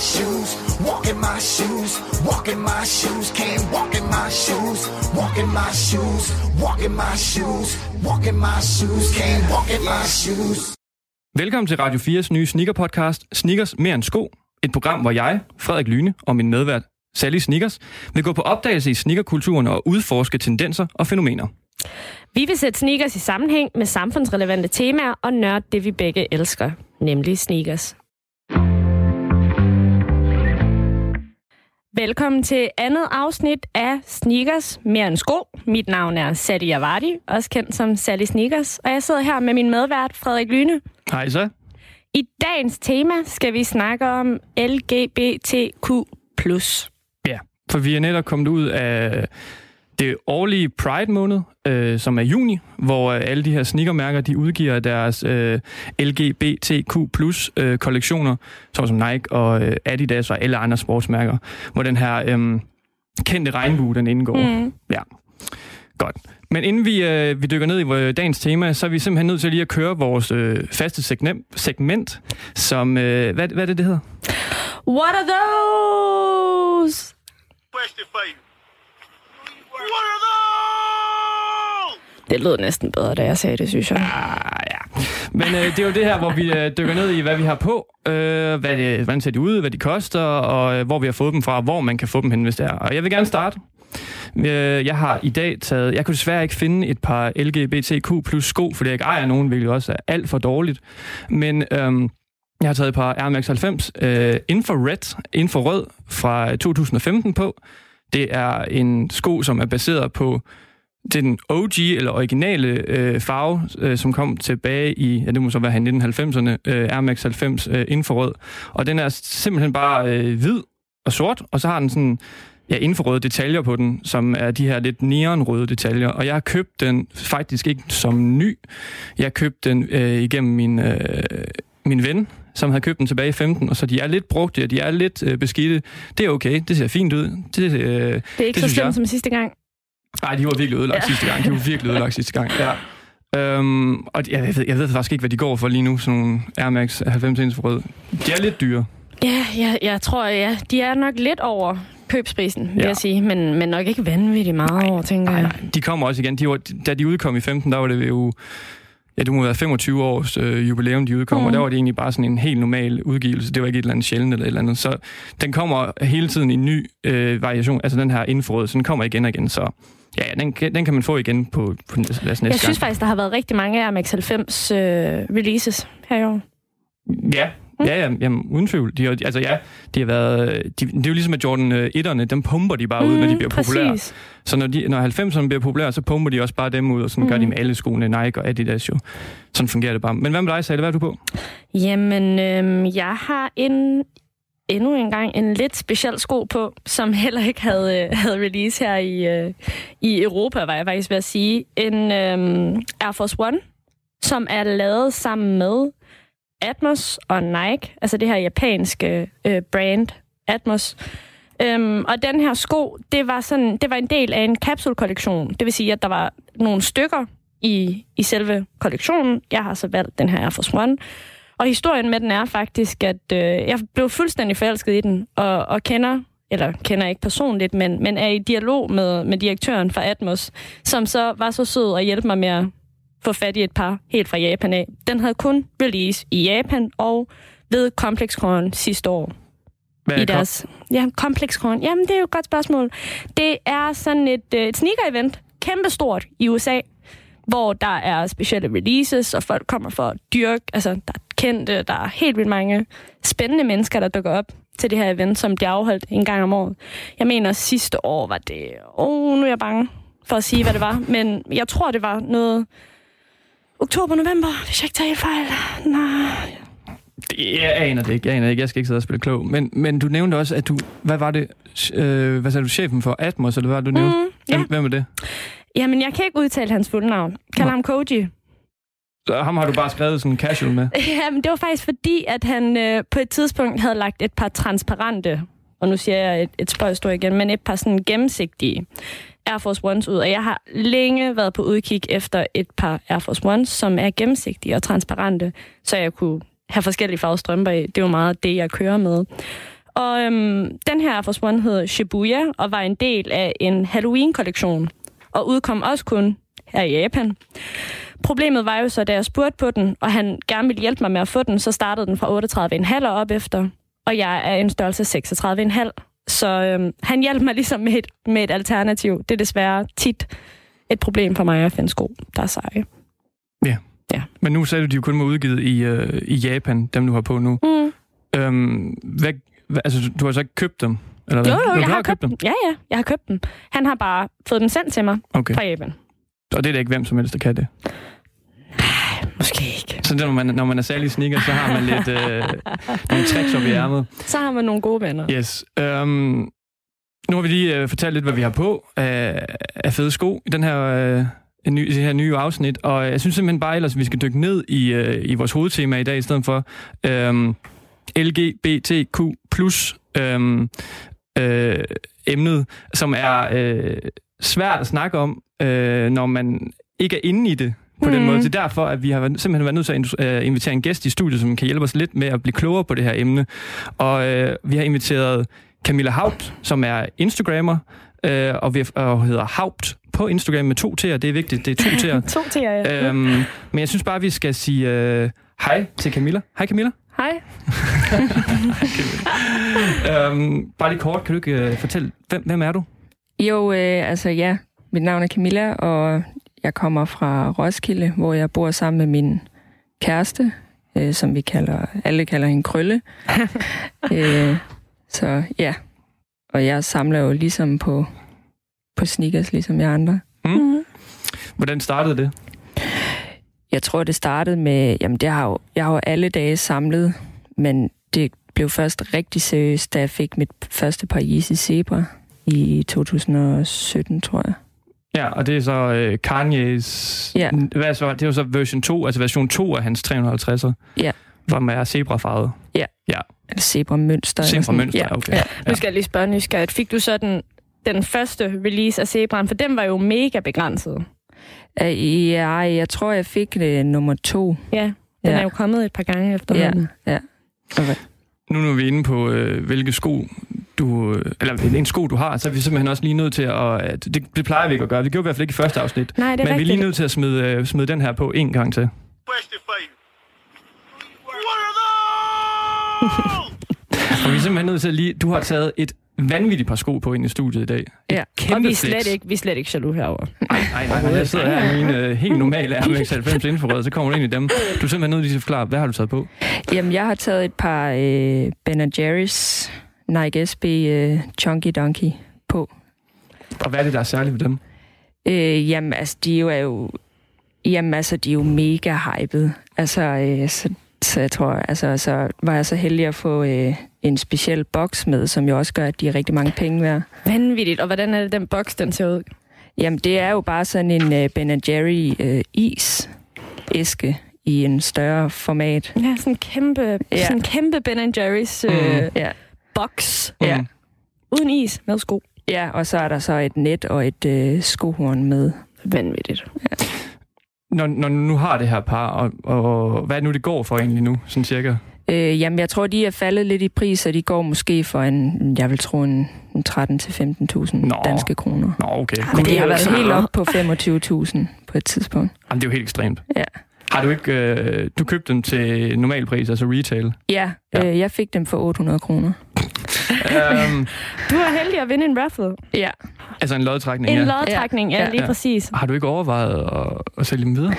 shoes. Walk in my shoes. In my shoes. Can't walk in my shoes. Walk in my shoes. Walk in my shoes. Walk in my shoes. Can't walk in my shoes. Velkommen til Radio 4's nye sneaker-podcast, Sneakers mere end sko. Et program, hvor jeg, Frederik Lyne og min medvært, Sally Sneakers, vil gå på opdagelse i sneakerkulturen og udforske tendenser og fænomener. Vi vil sætte sneakers i sammenhæng med samfundsrelevante temaer og nørde det, vi begge elsker, nemlig sneakers. Velkommen til andet afsnit af Sneakers mere end sko. Mit navn er Sally Avardi, også kendt som Sally Sneakers, og jeg sidder her med min medvært Frederik Lyne. Hej så. I dagens tema skal vi snakke om LGBTQ+. Ja, for vi er netop kommet ud af det årlige Pride-måned, øh, som er juni, hvor øh, alle de her sneakermærker, de udgiver deres øh, LGBTQ plus øh, kollektioner, som som Nike og øh, Adidas og alle andre sportsmærker, hvor den her øh, kendte regnbue, den indgår. Mm. Ja, godt. Men inden vi, øh, vi dykker ned i vores dagens tema, så er vi simpelthen nødt til lige at køre vores øh, faste segment, segment som, øh, hvad, hvad er det, det hedder? What are those? question for you. What are those? Det lød næsten bedre, da jeg sagde det, synes jeg. Ah, ja. Men øh, det er jo det her, hvor vi øh, dykker ned i, hvad vi har på, øh, hvad det, hvordan ser de ud, hvad de koster, og øh, hvor vi har fået dem fra, hvor man kan få dem hen, hvis det er. Og jeg vil gerne starte. Øh, jeg har i dag taget... Jeg kunne desværre ikke finde et par LGBTQ plus sko, fordi jeg ikke ejer nogen, hvilket også er alt for dårligt. Men Øh, jeg har taget et par Air Max 90 øh, Infrared, infrarød fra øh, 2015 på. Det er en sko, som er baseret på den OG, eller originale øh, farve, øh, som kom tilbage i, ja, det må så være i 1990'erne, øh, Air Max 90 øh, infrarød. Og den er simpelthen bare øh, hvid og sort, og så har den sådan ja, infrarøde detaljer på den, som er de her lidt neonrøde detaljer. Og jeg har købt den faktisk ikke som ny. Jeg købte den øh, igennem min, øh, min ven, som havde købt den tilbage i 15, og så de er lidt brugte, og de er lidt øh, beskidte. Det er okay, det ser fint ud. Det, øh, Det er ikke det så slemt som sidste gang. Nej, de var virkelig ødelagt ja. sidste gang. De var virkelig ødelagt sidste gang, ja. Øhm, og jeg ved, jeg ved faktisk ikke, hvad de går for lige nu, sådan nogle Air Max 90 inch rød. De er lidt dyre. Ja, jeg, jeg tror, ja, de er nok lidt over købsprisen, vil Ja. jeg sige, men, men nok ikke vanvittigt meget nej, over, tænker Nej, jeg. nej, de kommer også igen. De var, da de udkom i 15, der var det jo... Ja, det må være 25 års øh, jubilæum, de udkom, mm. og der var det egentlig bare sådan en helt normal udgivelse. Det var ikke et eller andet sjældent eller et eller andet. Så den kommer hele tiden i en ny øh, variation, altså den her infrarød, så den kommer igen og igen. Så ja, ja den, den kan man få igen på, på næste, næste Jeg gang. synes faktisk, der har været rigtig mange Air Max 90 øh, releases her i år. Ja, ja, ja jamen, uden tvivl. De altså ja, de har været, de, det er jo ligesom, at Jordan øh, 1'erne, dem pumper de bare ud, når de bliver populære. Mhm, præcis. Så når, de, når 90'erne bliver populære, så pumper de også bare dem ud, og sådan mm. gør de Mhm. med alle skoene, Nike og Adidas jo. Sådan fungerer det bare. Men hvad med dig, Sally? Hvad er du på? Jamen, øh, jeg har en, endnu en gang en lidt speciel sko på, som heller ikke havde, øh, havde release her i, øh, i Europa, var jeg faktisk ved at sige. En øh, Air Force One, som er lavet sammen med Atmos og Nike, altså det her japanske øh, brand Atmos. Øhm, og den her sko, det var, sådan, det var en del af en kapsulkollektion. Det vil sige, at der var nogle stykker i, i selve kollektionen. Jeg har så valgt den her Air Force One. Og historien med den er faktisk, at øh, jeg blev fuldstændig forelsket i den, og, og kender, eller kender ikke personligt, men, men er i dialog med, med direktøren fra Atmos, som så var så sød at hjælpe mig med at få fat i et par helt fra Japan af. Den havde kun release i Japan og ved ComplexCon sidste år Hvad i er deres... Ja, ComplexCon. Jamen, det er jo et godt spørgsmål. Det er sådan et, øh, et sneaker-event, kæmpestort i USA, hvor der er specielle releases, og folk kommer for at dyrke. Altså, der er kendte, der er helt vildt mange spændende mennesker, der dukker op til det her event, som bliver afholdt en gang om året. Jeg mener, sidste år var det... Åh, oh, nu er jeg bange for at sige, hvad det var. Men jeg tror, det var noget... Oktober-november, hvis jeg ikke tager helt fejl. Nej, Det, jeg aner det ikke, jeg aner det ikke. Jeg skal ikke sidde og spille klog. Men, men du nævnte også, at du... Hvad var det? Øh, hvad sagde du? Chefen for Atmos, eller hvad var det, du nævnte? Mm, ja. Hvem, hvem er det? Jamen, jeg kan ikke udtale hans fulde navn. Kald ham Koji. Så ham har du bare skrevet sådan casual med. Jamen, det var faktisk fordi, at han øh, på et tidspunkt havde lagt et par transparente, og nu siger jeg et, et spøjstord igen, men et par sådan gennemsigtige Air Force Ones ud. Og jeg har længe været på udkig efter et par Air Force Ones, som er gennemsigtige og transparente, så jeg kunne have forskellige farvede strømper i. Det er jo meget det, jeg kører med. Og øhm, den her Air Force One hed Shibuya, og var en del af en Halloween-kollektion, og udkom også kun her i Japan. Problemet var jo så, da jeg spurgte på den, og han gerne ville hjælpe mig med at få den, så startede den fra 38,5 og op efter, og jeg er en størrelse 36,5. Så øhm, han hjalp mig ligesom med et, med et alternativ. Det er desværre tit et problem for mig at finde sko, der er seje. Men nu sagde du, de jo kun var udgivet i, øh, i Japan, dem du har på nu. Mm. Øhm, hvad, hvad, altså, du har så ikke købt dem? Eller hvad? Jo, jo, du jeg har købt dem. Ja, ja, jeg har købt dem. Han har bare fået dem sendt til mig Okay. fra Japan. Og det er da ikke hvem som helst, der kan det. Måske ikke. Så det, når man, når man er særlig sneaker, så har man lidt øh, nogle tricks op i ærmet. Så har man nogle gode venner. Yes. Um, nu har vi lige øh, fortalt lidt, hvad vi har på af, af fede sko i den her, øh, en ny, det her nye afsnit, og jeg synes simpelthen bare ellers, at vi skal dykke ned i, øh, i vores hovedtema i dag, i stedet for øhm, LGBTQ plus øhm, øh, emnet, som er øh, svært at snakke om, øh, når man ikke er inde i det på mm. den Mhm. måde. Det er derfor, at vi har simpelthen været nødt til at øh, invitere en gæst i studiet, som kan hjælpe os lidt med at blive klogere på det her emne. Og øh, vi har inviteret Camilla Haupt, som er Instagrammer, øh, og, vi, og hedder Haupt på Instagram med to t'er. Det er vigtigt, det er to t'er. To til jer. Ja. øhm, men jeg synes bare, vi skal sige øh, hej til Camilla. Hej Camilla. Hej. øhm, bare lige kort, kan du ikke øh, fortælle, hvem, hvem er du? Jo, øh, altså ja, mit navn er Camilla, og jeg kommer fra Roskilde, hvor jeg bor sammen med min kæreste, øh, som vi kalder, alle kalder hende Krølle. øh, så ja, og jeg samler jo ligesom på, på sneakers, ligesom jeg andre. Mm. Hvordan startede det? Jeg tror, det startede med, jamen det har jo, jeg har jo alle dage samlet, men det blev først rigtig seriøst, da jeg fik mit første par Yeezy Zebra i 2017, tror jeg. Ja, og det er så øh, Kanye's... Ja. Hvad er så, det er jo så version 2, altså version 2 af hans 350'er. Ja. Hvor man er zebrafarvet. Eller zebra-mønster. eller sådan. Zebra-mønster, Ja. okay. Ja. Nu skal jeg lige spørge nysgerrigt. Fik du så den, den første release af Zebraen? For den var jo mega begrænset. Øh, Ja, jeg tror, jeg fik det nummer to. Ja, den Ja. er jo kommet et par gange efterhånden. Ja. Okay. Nu når vi er inde på, øh, hvilke sko du, øh, eller en sko du har, så er vi simpelthen også lige nødt til at, at det, det plejer vi ikke at gøre, det gjorde vi i hvert fald ikke i første afsnit, Nej, det er men vi er rigtigt. lige nødt til at smide, øh, smide den her på en gang til. Og vi er simpelthen nødt til at lige, du har taget et vanvittigt par sko på ind i studiet i dag. Et Ja. Kæmpe Og vi er, flex. slet ikke, vi er slet ikke jaloux herovre. Nej, nej, nej, nej, jeg sidder her i mine øh, helt normale Air 90 infrarød, så kommer du ind i dem. Du er simpelthen nødt til at forklare, hvad har du taget på? Jamen, jeg har taget et par øh, Ben Jerry's Nike SB øh, Chunky Donkey på. Og hvad er det, der er særligt ved dem? Øh, jamen, altså, de er jo, er jo, jamen, altså, de er jo mega hyped. Altså, øh, så, så jeg tror, altså, så var jeg så heldig at få øh, en speciel boks med, som jo også gør, at de er rigtig mange penge værd. Vanvittigt. Og hvordan er det, den boks, den ser ud? Jamen, det er jo bare sådan en øh, Ben Jerry øh, is æske i en større format. Ja, sådan en kæmpe, Ja. ja. sådan en kæmpe Ben Jerry's øh, Mm. Ja. boks. Ja. Mm. Uden is, med sko. ja, og så er der så et net og et øh, skohorn med. Vanvittigt. Når, når du nu har det her par, og, og hvad er det nu, det går for egentlig nu, sådan cirka? Øh, jamen, jeg tror, de er faldet lidt i pris, og de går måske for en, jeg vil tro, en, en 13-15.000 Nå. danske kroner. Nå, okay. Men Men det det er har været helt op på 25.000 på et tidspunkt. Jamen, det er jo helt ekstremt. Ja. Har du ikke... Øh, du købte dem til normal pris, altså retail. Ja, Ja. ja. Øh, jeg fik dem for 800 kroner. Um, Du er heldig at vinde en raffle. Ja. altså en lodtrækning, En ja. lodtrækning, ja, Ja. lige Ja. præcis. Har du ikke overvejet at, at sælge dem videre?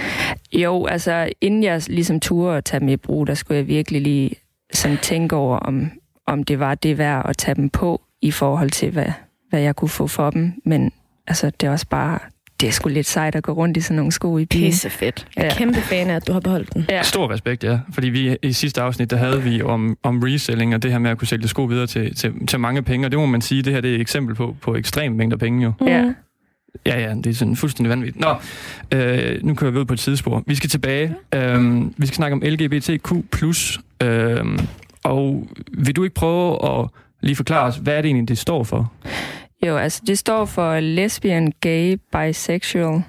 Jo, altså, inden jeg ligesom turde at tage dem i brug, der skulle jeg virkelig lige sådan tænke over, om, om det var det værd at tage dem på, i forhold til, hvad, hvad jeg kunne få for dem. Men altså, det er også bare, det er sgu lidt sejt at gå rundt i sådan nogle sko i bilen. Pisse fedt. Jeg er Ja. kæmpe fan af, at du har beholdt den. Ja. Stor respekt, ja. Fordi vi i sidste afsnit, der havde vi om, om reselling, og det her med at kunne sælge sko videre til, til, til mange penge. Og det må man sige, det her det er et eksempel på, på ekstrem mængder penge jo. Ja. Mm. Ja, ja, det er sådan fuldstændig vanvittigt. Nå, øh, nu kører vi ud på et sidespor. Vi skal tilbage. Øhm, vi skal snakke om LGBTQ+. Øhm, og vil du ikke prøve at lige forklare os, hvad er det egentlig, det står for? Jo, altså det står for lesbian, gay, bisexual,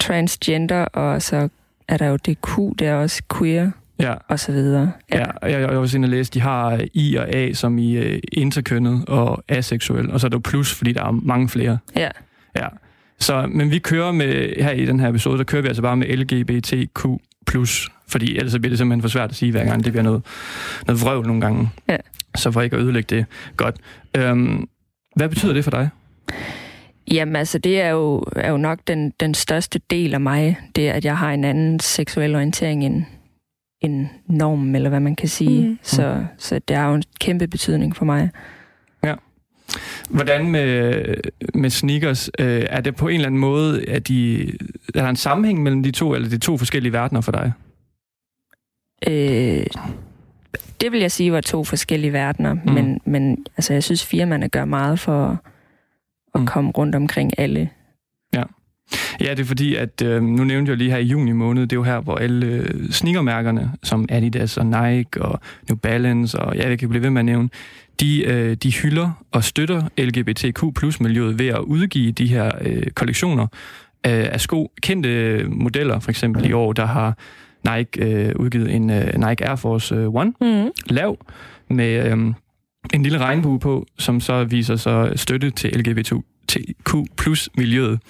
transgender, og så er der jo det Q, der er også queer, Ja, og så videre. ja. og jeg, jeg har også inde og læse, de har I og A som i uh, interkønnet og aseksuel, og så er der plus, fordi der er mange flere. Ja. Ja. Så, men vi kører med, her i den her episode, der kører vi altså bare med LGBTQ+, fordi ellers bliver det simpelthen for svært at sige hver gang. Det bliver noget, noget vrøvl nogle gange. Ja. Så for ikke at ødelægge det. Godt. Øhm, hvad betyder det for dig? Jamen altså, det er jo, er jo nok den, den største del af mig, det er, at jeg har en anden seksuel orientering end, end normen, eller hvad man kan sige. Mm. Så, så det har jo en kæmpe betydning for mig. Hvordan med, med sneakers? Øh, er det på en eller anden måde, at de, er der en sammenhæng mellem de to, eller er det to forskellige verdener for dig? Øh, det vil jeg sige var to forskellige verdener, Mm. men, men altså, jeg synes, firmaerne gør meget for at Mm. mm. komme rundt omkring alle. Ja, det er fordi, at øh, nu nævnte jeg lige her i juni måned, det er jo her, hvor alle øh, sneakermærkerne, som Adidas og Nike og New Balance og ja, jeg kan blive ved med at nævne, de, øh, de hylder og støtter LGBTQ miljøet ved at udgive de her øh, kollektioner øh, af sko. Kendte modeller, for eksempel i år, der har Nike øh, udgivet en øh, Nike Air Force øh, One, Mm. lav, med øh, en lille regnbue på, som så viser sig støtte til LGBTQ plus miljøet.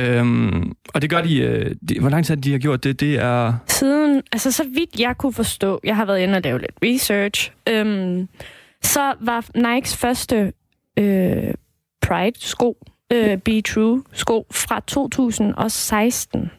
Øhm, og det gør de, øh, de... Hvor lang tid de har gjort det? Det er... Siden, altså så vidt jeg kunne forstå, jeg har været inde og lave lidt research, øhm, så var Nikes første øh, Pride-sko, øh, Be True-sko fra 2016.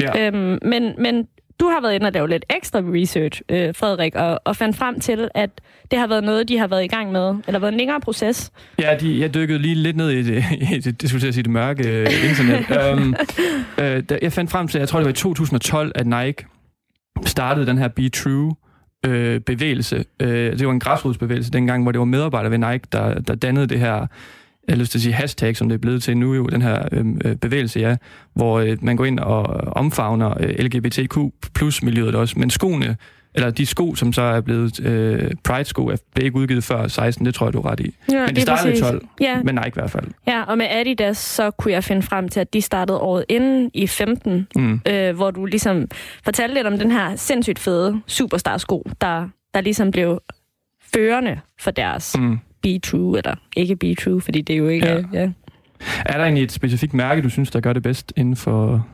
Ja. Øhm, men, men du har været inde og lave lidt ekstra research, øh, Frederik, og, og fandt frem til, at det har været noget, de har været i gang med, eller været en længere proces. Ja, de, jeg dykkede lige lidt ned i det, i det, det skulle jeg sige, det mørke øh, internet. um, øh, da, jeg fandt frem til, jeg tror det var i 2012, at Nike startede den her Be True øh, bevægelse. Øh, det var en græsrodsbevægelse dengang, hvor det var medarbejdere ved Nike, der, der dannede det her jeg har lyst til at sige hashtag, som det er blevet til nu jo, den her øhm, øh, bevægelse, ja, hvor øh, man går ind og omfavner øh, LGBTQ plus miljøet også, men skoene, eller de sko, som så er blevet øh, Pride-sko, blev ikke udgivet før 16, det tror jeg, du er ret i. Ja, Men de startede i præcis. 12, Ja, men Nike i hvert fald. ja, og med Adidas, så kunne jeg finde frem til, at de startede året inden i 15, Mm. øh, hvor du ligesom fortalte lidt om den her sindssygt fede superstar-sko, der, der ligesom blev førende for deres Mm. Be True, eller ikke Be True, fordi det er jo ikke... Ja. Ja. Ja. Er der egentlig et specifikt mærke, du synes, der gør det bedst inden for...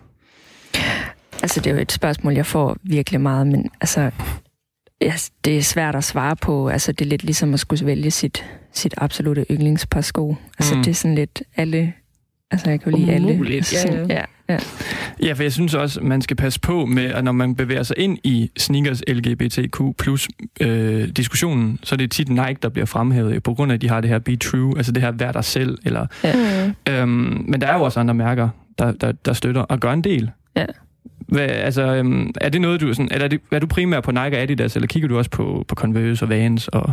Altså, det er jo et spørgsmål, jeg får virkelig meget, men altså, ja, det er svært at svare på. Altså, det er lidt ligesom at skulle vælge sit, sit absolute yndlingspar sko. Altså, Mm. det er sådan lidt alle... Altså, jeg kan jo lide alle. Umuligt, Altså, ja, sådan, ja, ja. Ja, for jeg synes også, man skal passe på med, at når man bevæger sig ind i sneakers LGBTQ plus øh, diskussionen, så er det tit Nike, der bliver fremhævet, på grund af, at de har det her Be True, altså det her vær dig selv. Eller, Mm. øhm, men der er jo også andre mærker, der, der, der støtter og gør en del. Ja. Hvad, altså, øhm, er det noget, du sådan, eller er, det, er du primært på Nike og Adidas, eller kigger du også på, på Converse og Vans? Og,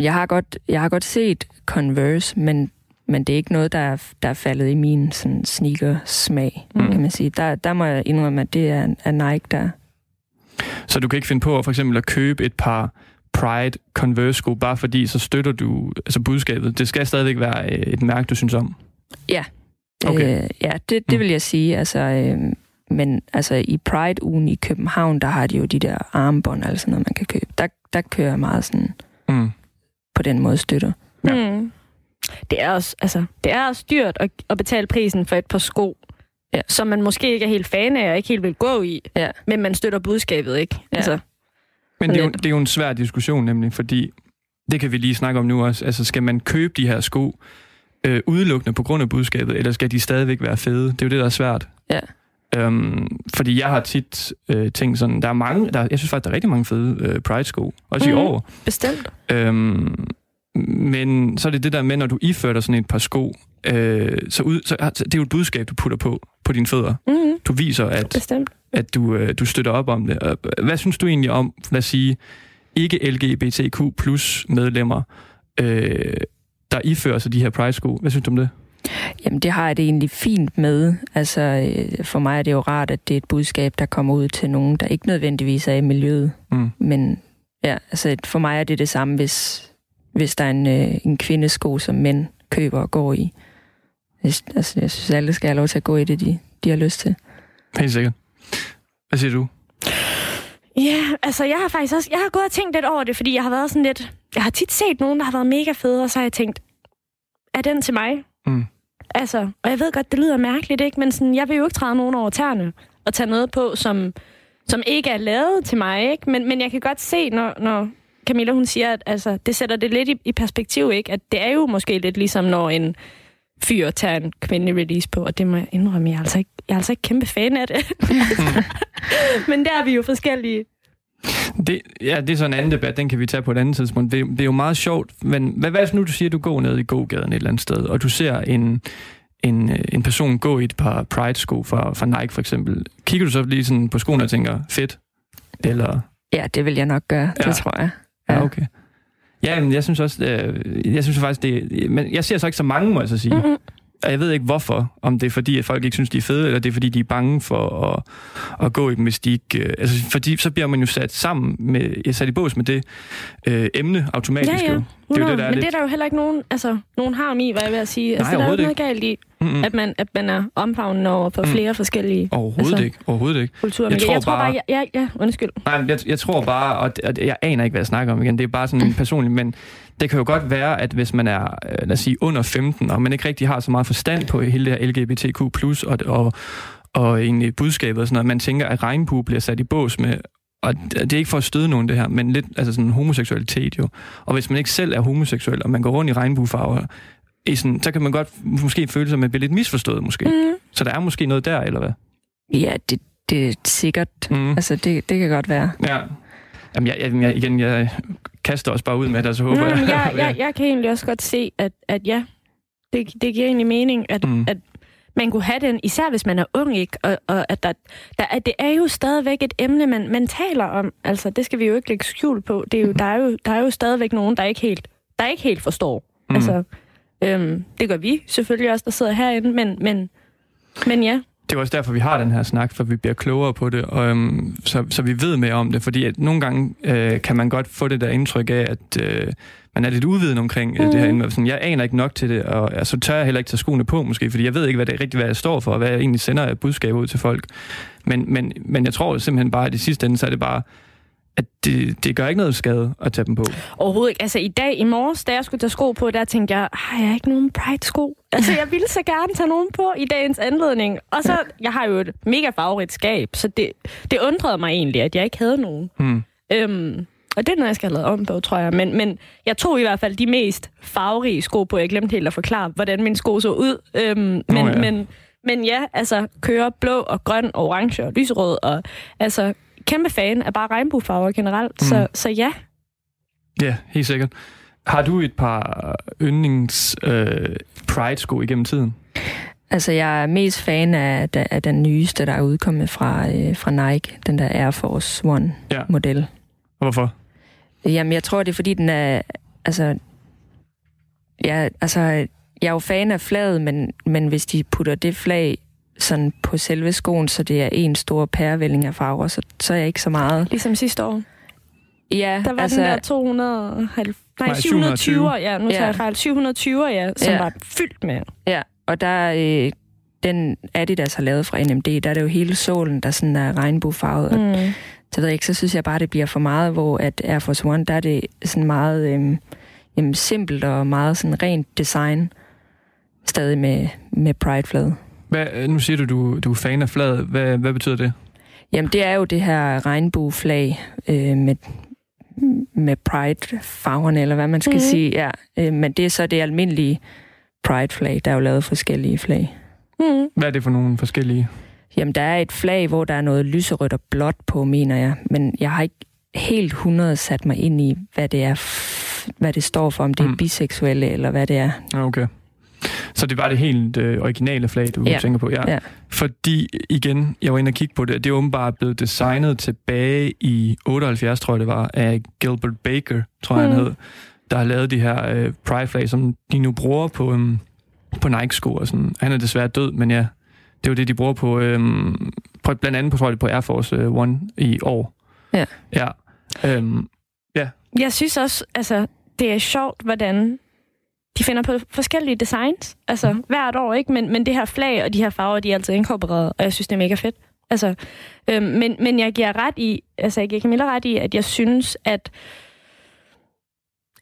Jeg har godt, jeg har godt set Converse, men, men det er ikke noget, der er, der er faldet i min sådan, sneaker-smag, Mm. mm. kan man sige. Der, der må jeg indrømme, at det er, er Nike, der... så du kan ikke finde på for eksempel at købe et par Pride Converse sko, bare fordi så støtter du altså budskabet. Det skal stadigvæk være øh, et mærke, du synes om. Okay. Øh, ja, det, Mm. det vil jeg sige. Altså, øh, men altså, i Pride-ugen i København, der har de jo de der armbånd, altså noget, man kan købe. Der, der kører jeg meget sådan Mm. på den måde støtter. Ja. Mm. Det er også, altså, det er også dyrt at, at betale prisen for et par sko, Ja. som man måske ikke er helt fan af og ikke helt vil gå i, Ja. men man støtter budskabet, ikke? Ja. Altså, Men det er, jo, det er jo en svær diskussion nemlig, fordi det kan vi lige snakke om nu også. Altså, skal man købe de her sko øh, udelukkende på grund af budskabet, eller skal de stadigvæk være fede? Det er jo det, der er svært. Ja. Øhm, fordi jeg har tit øh, tænkt sådan, der er mange, der, jeg synes faktisk, der er rigtig mange fede øh, Pride-sko, også Mhm. i år. bestemt. Øhm, men så er det det der med, når du ifører dig sådan et par sko, øh, så, ud, så så det er jo et budskab, du putter på, på dine fødder. Mm, Du viser, at bestemt. at du, øh, du støtter op om det. Og Hvad synes du egentlig om, lad os sige, ikke LGBTQ plus medlemmer, øh, der ifører sig de her Pride-sko? Hvad synes du om det? Jamen, det har jeg det egentlig fint med. Altså, øh, for mig er det jo rart, at det er et budskab, der kommer ud til nogen, der ikke nødvendigvis er i miljøet. Mm. Men ja, altså, for mig er det det samme, hvis, hvis der er en, øh, en kvindesko, som mænd køber og går i. Jeg, altså, jeg synes, alle skal have lov til at gå i det, de, de har lyst til. Helt sikkert. Hvad siger du? Ja, altså jeg har faktisk også, jeg har gået og tænkt lidt over det, fordi jeg har været sådan lidt, jeg har tit set nogen, der har været mega fede, og så har jeg tænkt, er den til mig? Mm. Altså, og jeg ved godt, det lyder mærkeligt, ikke? Men sådan, jeg vil jo ikke træde nogen over tæerne og tage noget på, som, som ikke er lavet til mig, ikke? Men, men jeg kan godt se, når, når Camilla hun siger, at altså, det sætter det lidt i, i perspektiv, ikke? At det er jo måske lidt ligesom, når en fyr tager en kvindelig release på, og det må jeg indrømme, jeg er altså ikke, jeg er altså ikke kæmpe fan af det. men der er vi jo forskellige. Det, ja, det er så en anden debat, den kan vi tage på et andet tidspunkt. Det, det er jo meget sjovt, men hvad, hvad hvis nu du siger, at du går ned i gågaden et eller andet sted, og du ser en, en, en person gå i et par Pride-sko fra, fra Nike for eksempel. Kigger du så lige sådan på skoene og tænker, fedt? Eller... Ja, det vil jeg nok gøre, Ja. det tror jeg. Ja, okay. Ja, men jeg synes også, øh, jeg synes faktisk, det Men jeg ser så ikke så mange, må jeg så sige. Mm-mm. Og jeg ved ikke hvorfor. Om det er fordi, at folk ikke synes, de er fede, eller det er fordi, de er bange for at, at gå i dem, hvis de ikke... Øh, altså, fordi så bliver man jo sat sammen med... Sat i bås med det øh, emne automatisk. Ja, ja. jo. Det er jo 100. det, der er men lidt... det er der jo heller ikke nogen, altså, nogen harm i, hvad jeg vil at sige. Altså, Nej, der er jo ikke noget galt i, at man, at man er omfavnende over for Mm. flere forskellige Overhovedet altså- ikke. Overhovedet ikke. kulturer. Jeg tror jeg tror bare- bare, ja, ja, undskyld. Nej, jeg, jeg tror bare, og, og jeg aner ikke, hvad jeg snakker om igen, det er bare sådan personligt, men det kan jo godt være, at hvis man er, øh, lad os sige, under 15, og man ikke rigtig har så meget forstand på hele det her LGBTQ+, og, og, og egentlig budskabet og sådan noget, man tænker, at regnbue bliver sat i bås med, og det er ikke for at støde nogen det her, men lidt altså sådan homoseksualitet jo. Og hvis man ikke selv er homoseksuel, og man går rundt i regnbuefarver, i sådan, så kan man godt måske føle sig, at man bliver lidt misforstået måske. Mm. Mm. Så der er måske noget der, eller hvad? Ja, det, det er sikkert. Mm. Altså, det, det kan godt være. Ja. Jamen, jeg, jeg, jeg, igen, jeg kaster også bare ud med det, så håber Nå, jeg... jeg, jeg, jeg kan egentlig også godt se, at, at ja, det, det giver egentlig mening, at, Mm. mm. at man kunne have den, især hvis man er ung, ikke? Og, og at, der, der, at det er jo stadigvæk et emne, man, man taler om. Altså, det skal vi jo ikke lægge skjul på. Det er jo, der, er jo, der er jo stadigvæk nogen, der ikke helt, der ikke helt forstår. Mm. Mm. Altså, øhm, det gør vi selvfølgelig også, der sidder herinde, men, men, men ja. Det er også derfor, vi har den her snak, for vi bliver klogere på det, og, øhm, så, så vi ved mere om det. Fordi at nogle gange øh, kan man godt få det der indtryk af, at øh, man er lidt uvidende omkring mm. det her. emne. Sådan, jeg aner ikke nok til det, og altså, tør jeg heller ikke tage skoene på måske, fordi jeg ved ikke, hvad det er rigtigt, hvad jeg står for, og hvad jeg egentlig sender af budskab ud til folk. Men, men, men jeg tror simpelthen bare, at i sidste ende, så er det bare, at det, det gør ikke noget skade at tage dem på. Overhovedet ikke. Altså i dag, i morges, da jeg skulle tage sko på, der tænkte jeg, har jeg ikke nogen Pride-sko? Altså jeg ville så gerne tage nogen på i dagens anledning. Og så, jeg har jo et mega farverigt skab, så det, det undrede mig egentlig, at jeg ikke havde nogen. Hmm. Øhm, og det er noget, jeg skal have lavet om på, tror jeg. Men, men jeg tog i hvert fald de mest farverige sko på. Jeg glemte helt at forklare, hvordan mine sko så ud. Øhm, men, ja. ja. men, men ja, altså køre blå og grøn og orange og lyserød. Og, altså kæmpe fan af bare regnbuefarver generelt. Mm. Så, så ja. Ja, helt sikkert. Har du et par yndlings øh, Pride-sko igennem tiden? Altså, jeg er mest fan af, af, den nyeste, der er udkommet fra, øh, fra Nike. Den der Air Force Ja. One-model. Og hvorfor? Jamen, jeg tror, det er fordi, den er... Altså, ja, altså, jeg er jo fan af flaget, men, men hvis de putter det flag sådan på selve skoen, så det er en stor pærevælling af farver, så, så er jeg ikke så meget. Ligesom sidste år. Ja, Der var altså, den der 290... Nej, Nej, 720. 720. Ja, nu Ja. tager jeg fejl. 720, ja, som Ja. var fyldt med. Ja, og der øh, den Adidas har lavet fra NMD, der er det jo hele sålen, der sådan er regnbuefarvet. Mm. Og så ved jeg ikke, så synes jeg bare, det bliver for meget, hvor at Air Force One, der er det sådan meget øhm, jamen, simpelt og meget sådan rent design. Stadig med, med Pride-flaget. Hvad, øh, nu siger du, du, du er fan af flaget. Hvad, hvad betyder det? Jamen, det er jo det her regnbueflag øh, med, med Pride-farverne, eller hvad man skal mm. sige. Ja, øh, men det er så det almindelige Pride-flag. Der er jo lavet forskellige flag. Mm. Hvad er det for nogle forskellige? Jamen, der er et flag, hvor der er noget lyserødt og blåt på, mener jeg. Men jeg har ikke helt 100 sat mig ind i, hvad det er, f- hvad det står for, om det er Mm. biseksuelle, eller hvad det er. Okay. Så det var det helt øh, originale flag, du Ja. tænker på? Ja. Ja. Fordi, igen, jeg var inde og kigge på det, det er åbenbart blevet designet tilbage i 78, tror jeg det var, af Gilbert Baker, tror jeg han Mm. hed, der har lavet de her øh, Pride-flag, som de nu bruger på, um, på Nike-sko og sådan. Han er desværre død, men ja, det er jo det, de bruger på, øhm, på blandt andet på, tror jeg, på Air Force øh, One i år. Ja. Ja. Øhm, Jeg synes også, altså, det er sjovt, hvordan de finder på forskellige designs. Altså, Mhm. mm. hvert år, ikke? Men, men det her flag og de her farver, de er altid inkorporeret, og jeg synes, det er mega fedt. Altså, øhm, men, men jeg giver ret i, altså jeg giver Camilla ret i, at jeg synes, at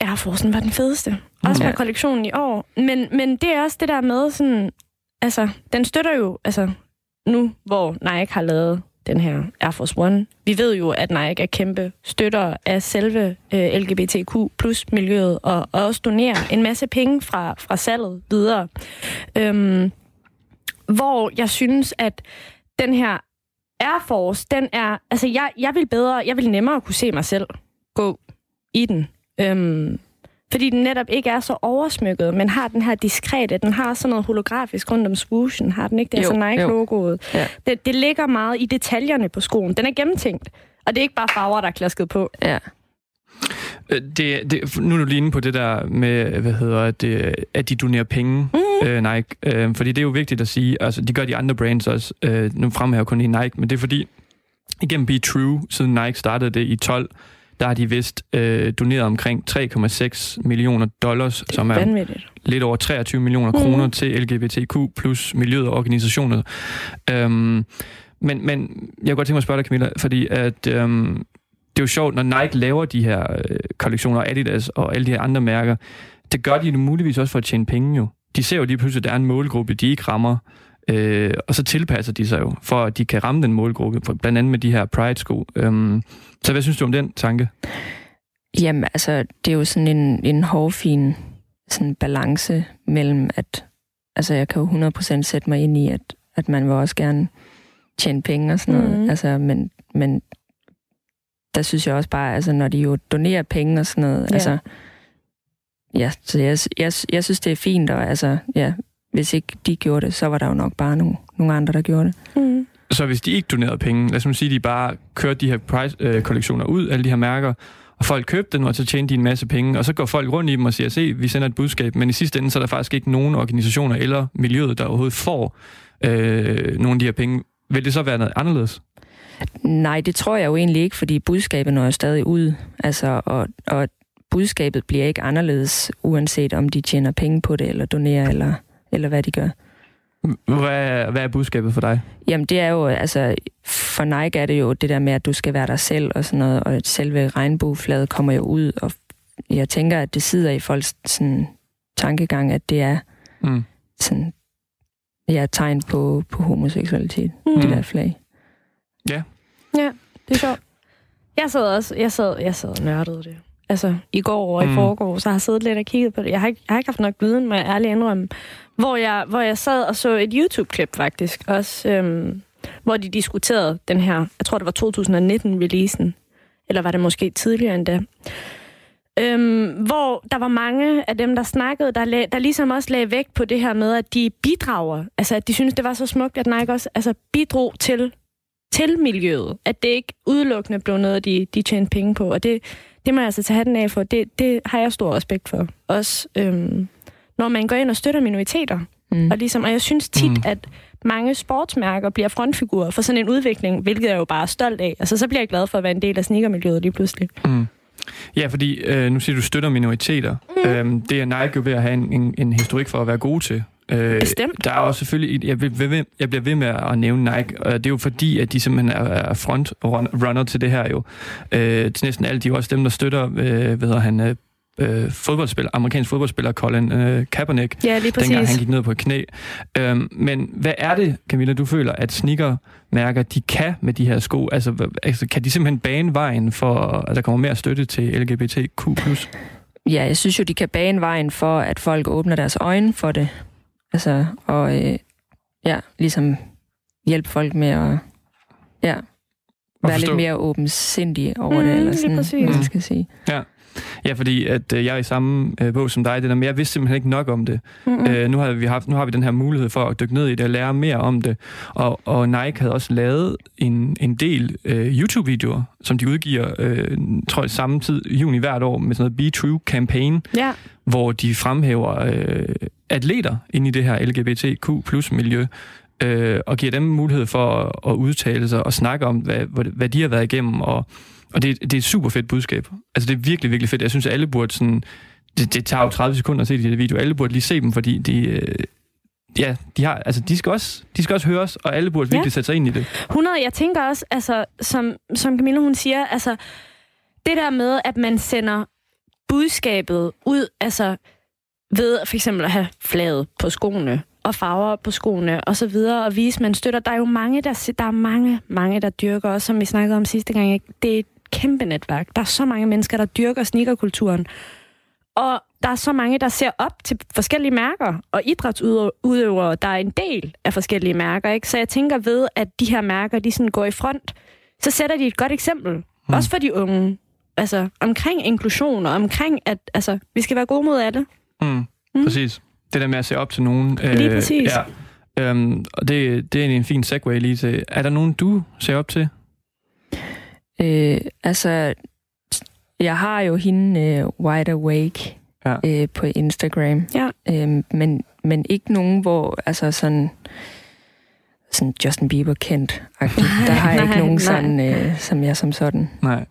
Air Force'en var den fedeste. Også Ja. kollektionen i år. Men, men det er også det der med sådan, altså, den støtter jo, altså, nu hvor Nike har lavet den her Air Force One. Vi ved jo, at Nike er kæmpe støtter af selve øh, LGBTQ plus miljøet, og, og også donerer en masse penge fra, fra salget videre. Øhm, hvor jeg synes, at den her Air Force, den er, altså jeg, jeg vil bedre, jeg vil nemmere kunne se mig selv gå i den. Øhm, fordi den netop ikke er så oversmykket, men har den her diskrete, den har sådan noget holografisk rundt om swooshen, har den ikke det? Jo, altså jo. Nike-logoet. Ja. Det, det ligger meget i detaljerne på skoen. Den er gennemtænkt. Og det er ikke bare farver, der er klasket på. Ja. Øh, Det, det, nu er du lige inde på det der med, hvad hedder det, at de donerer penge, mm. øh, Nike. Øh, fordi det er jo vigtigt at sige, altså de gør de andre brands også. Øh, nu fremhæver kun i Nike, men det er fordi, igennem Be True, siden Nike startede det i 12, der har de vist øh, doneret omkring 3,6 millioner dollars, som er Vanvittigt. lidt over 23 millioner Mhm. kroner til LGBTQ plus miljøet og organisationer. Øhm, men, men jeg kunne godt tænke mig at spørge dig, Camilla, fordi at, øhm, det er jo sjovt, når Nike laver de her øh, kollektioner, Adidas og alle de her andre mærker, det gør de jo muligvis også for at tjene penge jo. De ser jo lige pludselig, at der er en målgruppe, de ikke rammer, øh, og så tilpasser de sig jo, for at de kan ramme den målgruppe, for- blandt andet med de her Pride-sko. Øhm, så hvad synes du om den tanke? Jamen, altså, det er jo sådan en, en hårfin sådan balance mellem, at altså, jeg kan jo 100% sætte mig ind i, at, at man vil også gerne tjene penge og sådan noget. Mhm. Altså, men, men der synes jeg også bare, altså, når de jo donerer penge og sådan noget, Ja. altså, ja, så jeg, jeg, jeg synes, det er fint, og altså, ja, hvis ikke de gjorde det, så var der jo nok bare nogle, nogle andre, der gjorde det. Mm. Så hvis de ikke donerede penge, lad os nu sige, at de bare kørte de her Price-kollektioner ud, alle de her mærker, og folk købte dem, og så tjente de en masse penge, og så går folk rundt i dem og siger, se, vi sender et budskab, men i sidste ende, så er der faktisk ikke nogen organisationer eller miljøet, der overhovedet får øh, nogle af de her penge. Vil det så være noget anderledes? Nej, det tror jeg jo egentlig ikke, fordi budskabet når jo stadig ud. Altså, og, og budskabet bliver ikke anderledes, uanset om de tjener penge på det, eller donerer, eller, eller hvad de gør. Hvad er, hvad er budskabet for dig? Jamen, det er jo, altså, for Nike er det jo det der med, at du skal være dig selv og sådan noget, og selve regnbueflaget kommer jo ud, og jeg tænker, at det sidder i folks sådan, tankegang, at det er Mm. sådan, ja, tegn på, på homoseksualitet, Mm. det der flag. Det er sjovt. Jeg sad også, jeg sad, jeg sad og nørdede det. Altså, i går og i Mm. forgår, så har jeg siddet lidt og kigget på det. Jeg har ikke, jeg har ikke haft nok viden, må jeg ærligt indrømme. Hvor jeg, hvor jeg sad og så et YouTube-klip faktisk, også, øhm, hvor de diskuterede den her, jeg tror det var 2019-releasen, eller var det måske tidligere endda, øhm, hvor der var mange af dem, der snakkede, der, lag, der ligesom også lagde vægt på det her med, at de bidrager, altså at de synes det var så smukt, at Nike også altså, bidrog til til miljøet. At det ikke udelukkende blev noget, de, de tjente penge på. Og det, det må jeg altså tage hatten af for. Det, det har jeg stor respekt for. Også øhm, når man går ind og støtter minoriteter. Mm. Og, ligesom, og jeg synes tit, Mm. at mange sportsmærker bliver frontfigurer for sådan en udvikling, hvilket jeg jo bare er stolt af. Altså, så bliver jeg glad for at være en del af sneakermiljøet lige pludselig. Mm. Ja, fordi øh, nu siger du, du støtter minoriteter. Mm. Øhm, det er Nike jo ved at have en, en, en historik for at være gode til. Øh, Bestemt. Der er også selvfølgelig, jeg, vil, ved, jeg bliver ved med at nævne Nike, og det er jo fordi, at de simpelthen er, er frontrunner til det her jo. Øh, til næsten alt, de er også dem, der støtter, øh, hvad han, øh, øh, fodboldspiller, amerikansk fodboldspiller Colin øh, Kaepernick, Ja, lige dengang han præcis. gik ned på et knæ. Øhm, men hvad er det, Camilla, du føler, at sneakermærker, de kan med de her sko? Altså, altså kan de simpelthen bane vejen for, at der kommer mere støtte til LGBTQ+. Ja, jeg synes jo, de kan bane vejen for, at folk åbner deres øjne for det. Altså, og øh, ja, ligesom hjælpe folk med at... Ja, være lidt mere åbensindig over Mm, det, eller lige sådan, man skal sige. Ja, fordi at øh, jeg er i samme øh, bog som dig, det der, men jeg vidste simpelthen ikke nok om det. Mm. Mm. Øh, nu, har vi haft, nu har vi den her mulighed for at dykke ned i det og lære mere om det. Og, og Nike havde også lavet en, en del øh, YouTube-videoer, som de udgiver, øh, tror jeg, samme tid i juni hvert år, med sådan noget Be True campaign, Ja, hvor de fremhæver øh, atleter ind i det her LGBTQ plus miljø, øh, og giver dem mulighed for at, at udtale sig og snakke om, hvad, hvad de har været igennem, og, og det, det er et super fedt budskab. Altså det er virkelig, virkelig fedt. Jeg synes, at alle burde sådan... Det, det tager jo 30 sekunder at se de her videoer. Alle burde lige se dem, fordi de... Øh, ja, de, har, altså, de, skal også, de skal også høres, og alle burde Ja. virkelig sætte sig ind i det. 100. Jeg tænker også, altså, som, som Camilla hun siger, altså, det der med, at man sender budskabet ud, altså ved for eksempel at have flaget på skoene og farver på skoene og så videre, og vise, man støtter. Der er jo mange, der, der er mange, mange, der dyrker også, som vi snakkede om sidste gang. Ikke? Det et kæmpe netværk. Der er så mange mennesker, der dyrker sneakerkulturen. Og der er så mange, der ser op til forskellige mærker, og idrætsudøvere, der er en del af forskellige mærker. Ikke? Så jeg tænker ved, at de her mærker, de sådan går i front, så sætter de et godt eksempel. Mm. Også for de unge. Altså, omkring inklusion, og omkring, at altså, vi skal være gode mod alle. Mm, Mm. Præcis. Det der med at se op til nogen. Lige præcis. Ja. Øhm, og det, det er en fin segue lige til. Er der nogen, du ser op til? Øh, altså, jeg har jo hende øh, Wide Awake Ja. øh, på Instagram. Ja. Øh, men, men ikke nogen, hvor altså sådan, sådan Justin Bieber kendt. Der har jeg ikke nogen nej. sådan, øh, som jeg som sådan. Nej.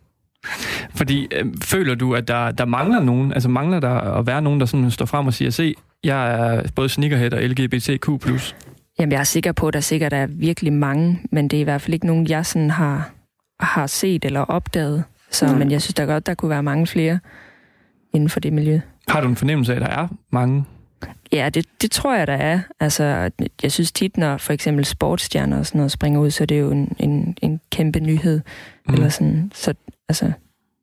Fordi øh, føler du, at der, der mangler nogen? Altså mangler der at være nogen, der sådan står frem og siger, se, jeg er både sneakerhead og LGBTQ+. Jamen, jeg er sikker på, at der sikkert er virkelig mange, men det er i hvert fald ikke nogen, jeg sådan har, har set eller opdaget. Så, Nej. men jeg synes da godt, der kunne være mange flere inden for det miljø. Har du en fornemmelse af, at der er mange? Ja, det, det tror jeg, der er. Altså, jeg synes tit, når for eksempel sportsstjerner og sådan noget springer ud, så er det jo en, en, en kæmpe nyhed. Mm. Eller sådan. Så altså,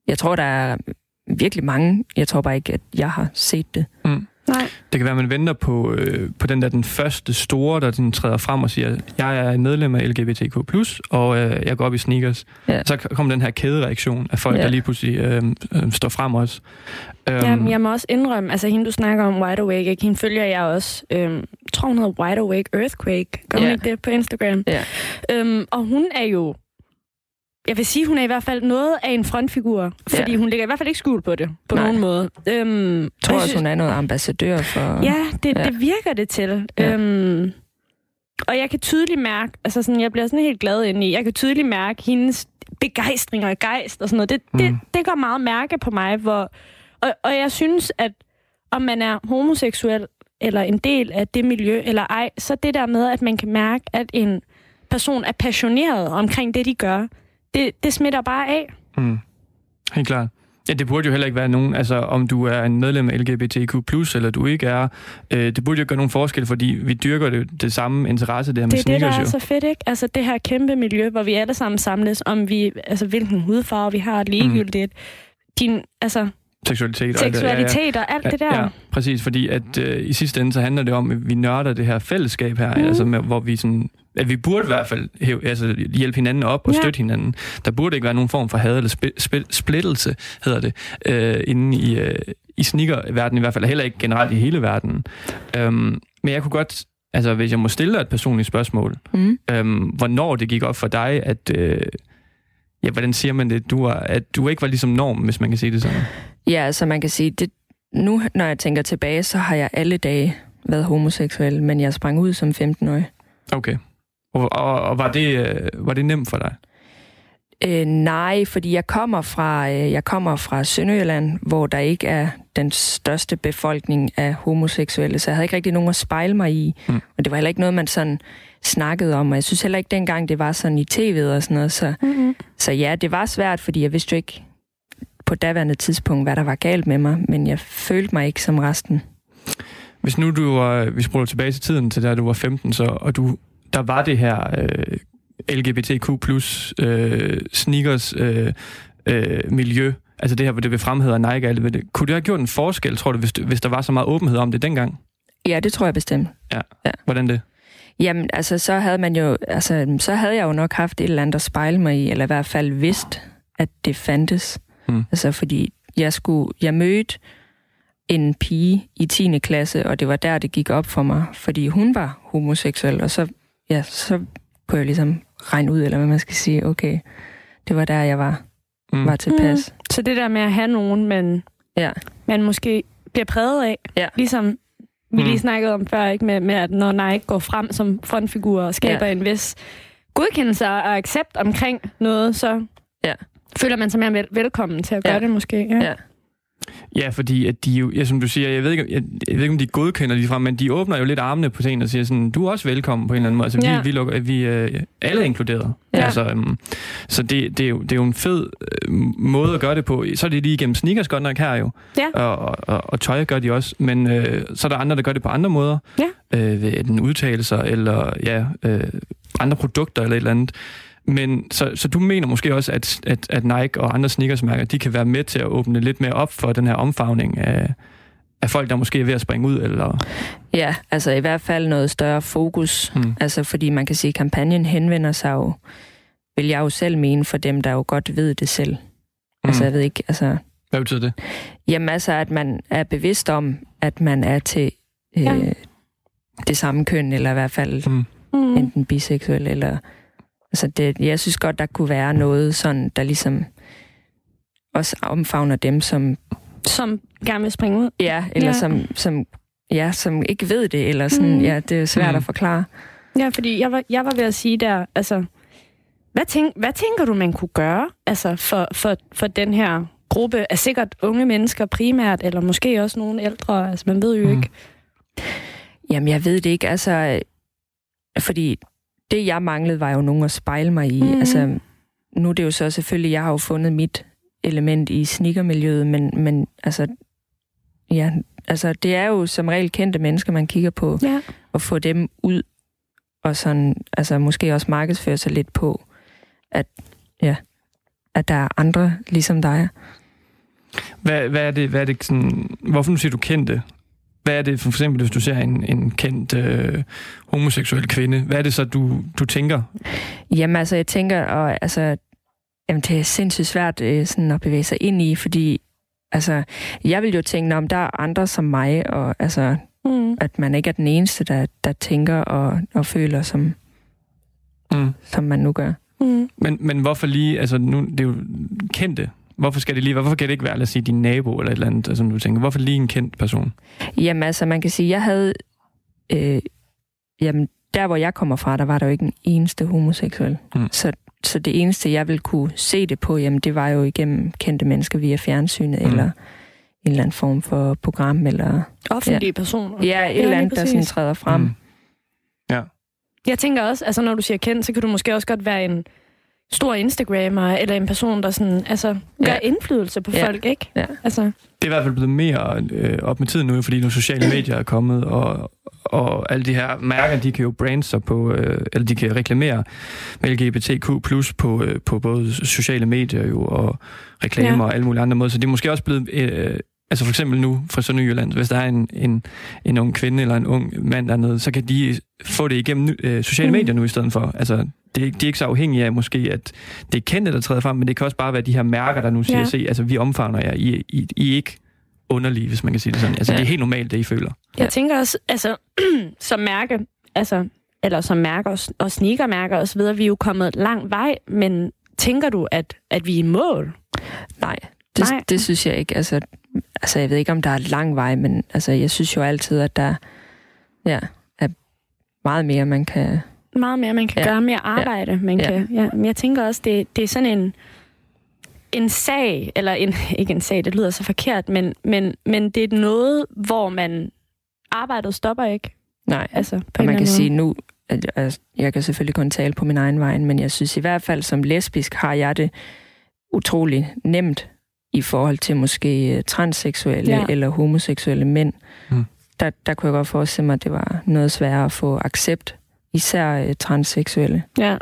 jeg tror, der er virkelig mange. Jeg tror bare ikke, at jeg har set det. Nej. Det kan være, at man venter på, øh, på den der den første store, der den træder frem og siger, jeg er medlem af LGBTQ+, og øh, jeg går op i sneakers. Ja. Så kommer den her kædereaktion af folk, Ja. der lige pludselig øh, øh, står frem også. Øhm, Jamen, jeg må også indrømme, altså hende, du snakker om, Wide Awake, ikke? hende følger jeg også. Øhm, tror, hun hedder Wide Awake Earthquake. Gør Ja. ikke det på Instagram? Ja. Øhm, og hun er jo... Jeg vil sige, hun er i hvert fald noget af en frontfigur, fordi Ja. hun lægger i hvert fald ikke skjul på det, på Nej. nogen måde. Øhm, Jeg tror og også, hun er noget ambassadør for... Ja, det, Ja. det virker det til. Ja. Øhm, og jeg kan tydeligt mærke, altså sådan, jeg bliver sådan helt glad indeni, jeg kan tydeligt mærke hendes begejstring og gejst og sådan noget. Det, mm. det, det gør meget mærke på mig, hvor, og, og jeg synes, at om man er homoseksuel eller en del af det miljø eller ej, så det der med, at man kan mærke, at en person er passioneret omkring det, de gør, det, det smitter bare af. Mm. Helt klart. Ja, det burde jo heller ikke være nogen, altså om du er en medlem af LGBTQ+, eller du ikke er, øh, det burde jo ikke gøre nogen forskel, fordi vi dyrker det, det samme interesse der med Det er det, der sneakers er jo. så fedt, ikke? Altså det her kæmpe miljø, hvor vi alle sammen samles om, vi, altså, hvilken hudfarve vi har, ligegyldigt. Din, altså, Seksualitet. det, ja, ja. seksualitet og alt det der. Ja, præcis, fordi at øh, i sidste ende, så handler det om, at vi nørder det her fællesskab her, mm. altså med, hvor vi sådan, at vi burde i hvert fald hæve, altså, hjælpe hinanden op og Ja. støtte hinanden. Der burde ikke være nogen form for had eller sp- sp- splittelse, hedder det, øh, inde i, øh, i sneakerverdenen i hvert fald, heller ikke generelt i hele verden. Øhm, men jeg kunne godt, altså hvis jeg må stille dig et personligt spørgsmål, Mm. øhm, hvornår det gik op for dig, at, øh, ja, hvordan siger man det, du var, at du ikke var ligesom norm, hvis man kan sige det sådan. Ja, altså man kan sige, det, nu når jeg tænker tilbage, så har jeg alle dage været homoseksuel, men jeg sprang ud som 15-årig. Okay. Og, og, og var, det, øh, var det nemt for dig? Øh, nej, fordi jeg kommer fra øh, jeg kommer fra Sønderjylland, hvor der ikke er den største befolkning af homoseksuelle, så jeg havde ikke rigtig nogen at spejle mig i. Mm. Og det var heller ikke noget, man sådan snakkede om, og jeg synes heller ikke dengang, det var sådan i tv'et og sådan noget. Så, Mm-hmm. så ja, det var svært, fordi jeg vidste jo ikke på daværende tidspunkt, hvad der var galt med mig, men jeg følte mig ikke som resten. Hvis nu du var, vi spoler tilbage til tiden, til da du var 15, så, og du, der var det her øh, LGBTQ plus øh, sneakers øh, øh, miljø, altså det her, hvor det blev fremhævet af Nike, og alt det. kunne det have gjort en forskel, tror du, hvis, hvis der var så meget åbenhed om det dengang? Ja, det tror jeg bestemt. Hvordan det? Jamen, altså, så havde man jo, altså, så havde jeg jo nok haft et eller andet at spejle mig i, eller i hvert fald vidst, at det fandtes. Hmm. Altså, fordi jeg skulle, jeg mødte en pige i 10. klasse, og det var der, det gik op for mig, fordi hun var homoseksuel, og så, ja, så kunne jeg ligesom regne ud, eller hvad man skal sige, okay, det var der, jeg var, Mm. var tilpas. Så det der med at have nogen, man, Ja. man måske bliver præget af, Ja. ligesom vi lige Mm. snakkede om før, ikke med, med at når Nike går frem som frontfigur og skaber Ja. en vis godkendelse og accept omkring noget, så Ja. føler man sig mere vel- velkommen til at gøre Ja. det måske. Ja. Ja. Ja, fordi at de jo, ja, som du siger, jeg ved, ikke, jeg, jeg ved ikke, om de godkender de frem, men de åbner jo lidt armene på tingene og siger sådan, du er også velkommen på en eller anden måde. Altså, Ja. vi, vi, lukker, vi øh, alle er inkluderet. Ja. Altså, øhm, så det, det, er jo, det er jo en fed øh, måde at gøre det på. Så er det lige igennem sneakers godt nok her jo. Ja. Og, og, og, og tøj gør de også. Men øh, så er der andre, der gør det på andre måder. Ja. Øh, ved den udtalelser, eller ja, øh, andre produkter eller et eller andet. Men så, så du mener måske også, at, at, at Nike og andre sneakersmærker, de kan være med til at åbne lidt mere op for den her omfavning af, af folk, der måske er ved at springe ud, eller... Ja, altså i hvert fald noget større fokus. Hmm. Altså fordi man kan sige, at kampagnen henvender sig jo, vil jeg jo selv mene, for dem, der jo godt ved det selv. Mm. Altså jeg ved ikke, altså... Hvad betyder det? Jamen altså, at man er bevidst om, at man er til øh, Ja. det samme køn, eller i hvert fald Mm. Mm. enten biseksuel, eller... Altså det, jeg synes godt, der kunne være noget sådan, der ligesom også omfavner dem, som Som gerne vil springe ud. Ja, eller Ja. Som, som, ja, som ikke ved det, eller sådan, Mm. ja, det er svært Mm. at forklare. Ja, fordi jeg var, jeg var ved at sige der, altså, hvad, tænk, hvad tænker du, man kunne gøre altså, for, for, for den her gruppe af sikkert unge mennesker primært, eller måske også nogle ældre, altså man ved jo Mm. ikke. Jamen, jeg ved det ikke, altså, fordi det, jeg manglede, var jo nogen at spejle mig i. Mm. Altså, nu er det jo så selvfølgelig, jeg har jo fundet mit element i sneakermiljøet, men, men altså, ja, altså, det er jo som regel kendte mennesker, man kigger på, Ja. og få dem ud, og sådan, altså, måske også markedsføre sig lidt på, at, ja, at der er andre ligesom dig. Hvad, hvad er det, hvad er det sådan, hvorfor nu siger du kendte? Hvad er det for eksempel, hvis du ser en, en kendt øh, homoseksuel kvinde? Hvad er det så, du, du tænker? Jamen altså, jeg tænker, og, altså, jamen, det er sindssygt svært øh, sådan at bevæge sig ind i, fordi altså, jeg vil jo tænke, om der er andre som mig, og altså, Mm. at man ikke er den eneste, der, der tænker og, og føler, som, Mm. som man nu gør. Mm. Men, men hvorfor lige, altså nu, det er jo kendte. Hvorfor skal det lige, hvorfor kan det ikke være, lad os sige, din nabo eller et eller andet, altså, du tænker, hvorfor lige en kendt person? Jamen altså, man kan sige, jeg havde... Øh, jamen, der hvor jeg kommer fra, der var der jo ikke en eneste homoseksuel. Mm. Så, så det eneste, jeg ville kunne se det på, jamen, det var jo igennem kendte mennesker via fjernsynet, Mm. eller en eller anden form for program, eller Offentlige personer. ja, et eller andet, der sådan træder frem. Mm. Jeg tænker også, altså når du siger kendt, så kan du måske også godt være en stor Instagrammer, eller en person, der sådan, altså, gør Ja. indflydelse på Ja. folk, ikke? Ja. Altså, Det er i hvert fald blevet mere øh, op med tiden nu, fordi nu sociale medier er kommet, og, og alle de her mærker, de kan jo brande sig på, øh, eller de kan reklamere med LGBTQ+, på, øh, på både sociale medier jo, og reklamer Ja. og alle mulige andre måder. Så det er måske også blevet, øh, altså for eksempel nu fra Sønderjylland, hvis der er en, en, en ung kvinde eller en ung mand dernede, så kan de få det igennem øh, sociale Mm. medier nu i stedet for. Altså, det, er- de er ikke så afhængige af måske, at det er kendte, der træder frem, men det kan også bare være de her mærker, der nu siger, Ja. se, altså vi omfavner jer, I, I, I er ikke underlige, hvis man kan sige det sådan. Altså, Ja. det er helt normalt, det I føler. jeg Ja. tænker også, altså, som mærke, altså, eller som mærker og, og sneakermærker og så videre, vi er jo kommet lang vej, men tænker du, at, at vi er i mål? Nej, det, Nej. det synes jeg ikke. Altså, altså, jeg ved ikke, om der er lang vej, men altså, jeg synes jo altid, at der ja, er meget mere, man kan... Meget mere, man kan Ja. gøre mere arbejde. Man Ja. kan, ja. Men jeg tænker også, det, det er sådan en, en sag, eller en, ikke en sag, det lyder så forkert, men, men, men det er noget, hvor man arbejdet stopper ikke. Nej, Altså, på Og man kan anden sige nu, at altså, jeg kan selvfølgelig kun tale på min egen vej, men jeg synes i hvert fald som lesbisk har jeg det utrolig nemt i forhold til måske øh, transseksuelle Ja. eller homoseksuelle mænd. Mm. Der, der kunne jeg godt forestille mig, at det var noget sværere at få accept, især øh, transseksuelle. Ja,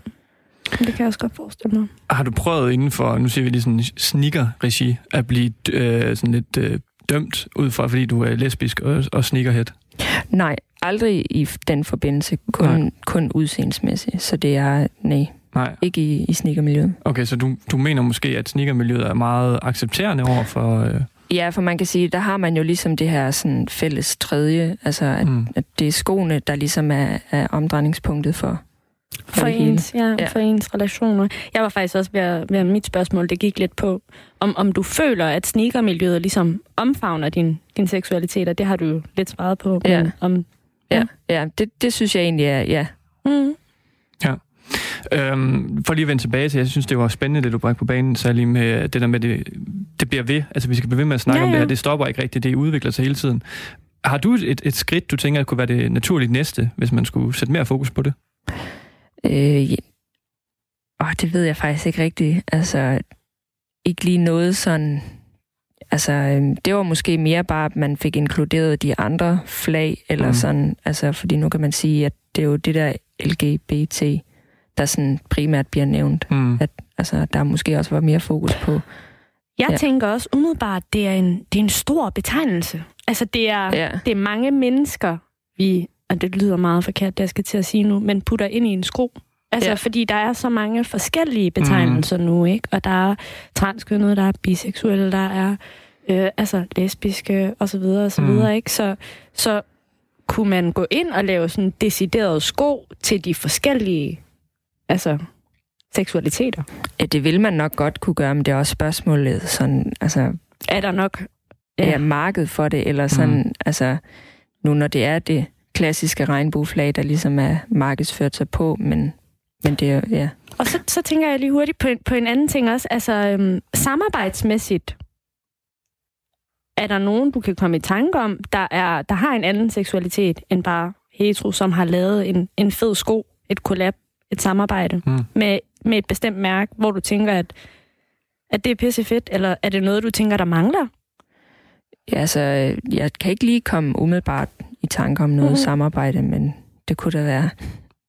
det kan jeg også godt forestille mig. Har du prøvet inden for, nu siger vi lige sådan sneaker-regi, at blive øh, sådan lidt øh, dømt ud fra, fordi du er lesbisk og, og sneakerhead? Nej, aldrig i den forbindelse, kun, Nej. kun udseendelsmæssigt. Så det er, nej, Nej. ikke i, i sneakermiljøet. Okay, så du, du mener måske, at sneakermiljøet er meget accepterende over for... Øh, Ja, for man kan sige, der har man jo ligesom det her sådan fælles tredje, altså at, Mm. at det er skoene, der ligesom er, er omdrejningspunktet for, for, For ens, ja, Ja. for ens relationer. Jeg var faktisk også ved, at- ved at mit spørgsmål, det gik lidt på, om, om du føler, at sneakermiljøet ligesom omfavner din, din seksualitet, og det har du jo lidt svaret på. Ja. Men om, Ja, ja det, det synes jeg egentlig er, ja. mm, Øhm, for lige at vende tilbage til, jeg synes, det var spændende, det du bragte på banen, særlig med det der med, det, det bliver ved. Altså, vi skal blive ved med at snakke Ja, om det ja. her. Det stopper ikke rigtigt, det udvikler sig hele tiden. Har du et, et skridt, du tænker, kunne være det naturligt næste, hvis man skulle sætte mere fokus på det? Øh, ja. Åh, det ved jeg faktisk ikke rigtigt. Altså, ikke lige noget sådan... Altså, øhm, det var måske mere bare, at man fik inkluderet de andre flag, eller mm. sådan, altså, fordi nu kan man sige, at det er jo det der LGBT, der sådan primært bliver nævnt. Mm. At, altså, der måske også var mere fokus på. jeg ja. Tænker også umiddelbart, det er, en, det er en stor betegnelse. Altså, det er, Ja, det er mange mennesker, vi, og det lyder meget forkert, det jeg skal til at sige nu, men putter ind i en sko. Altså, ja. Fordi der er så mange forskellige betegnelser mm. nu, ikke? Og der er transkønnede, der er biseksuelle, der er øh, altså lesbiske, og så videre, og så Mm. videre, ikke? Så, så kunne man gå ind og lave sådan deciderede sko til de forskellige, altså, seksualiteter. ja, det vil man nok godt kunne gøre, men det er også spørgsmålet, sådan, altså, Er der nok... ja. er marked for det, eller sådan, Mm. altså, nu når det er det klassiske regnbueflag, der ligesom er markedsført sig på, men, men det er, ja. Og så, så tænker jeg lige hurtigt på på en anden ting også. Altså, øhm, samarbejdsmæssigt, er der nogen, du kan komme i tanke om, der, er, der har en anden seksualitet end bare hetero, som har lavet en, en fed sko, et collab, et samarbejde Mm. med, med et bestemt mærke, hvor du tænker, at, at det er pisse fedt, eller er det noget, du tænker, der mangler? ja altså, jeg kan ikke lige komme umiddelbart i tanke om noget mm. samarbejde, men det kunne da være.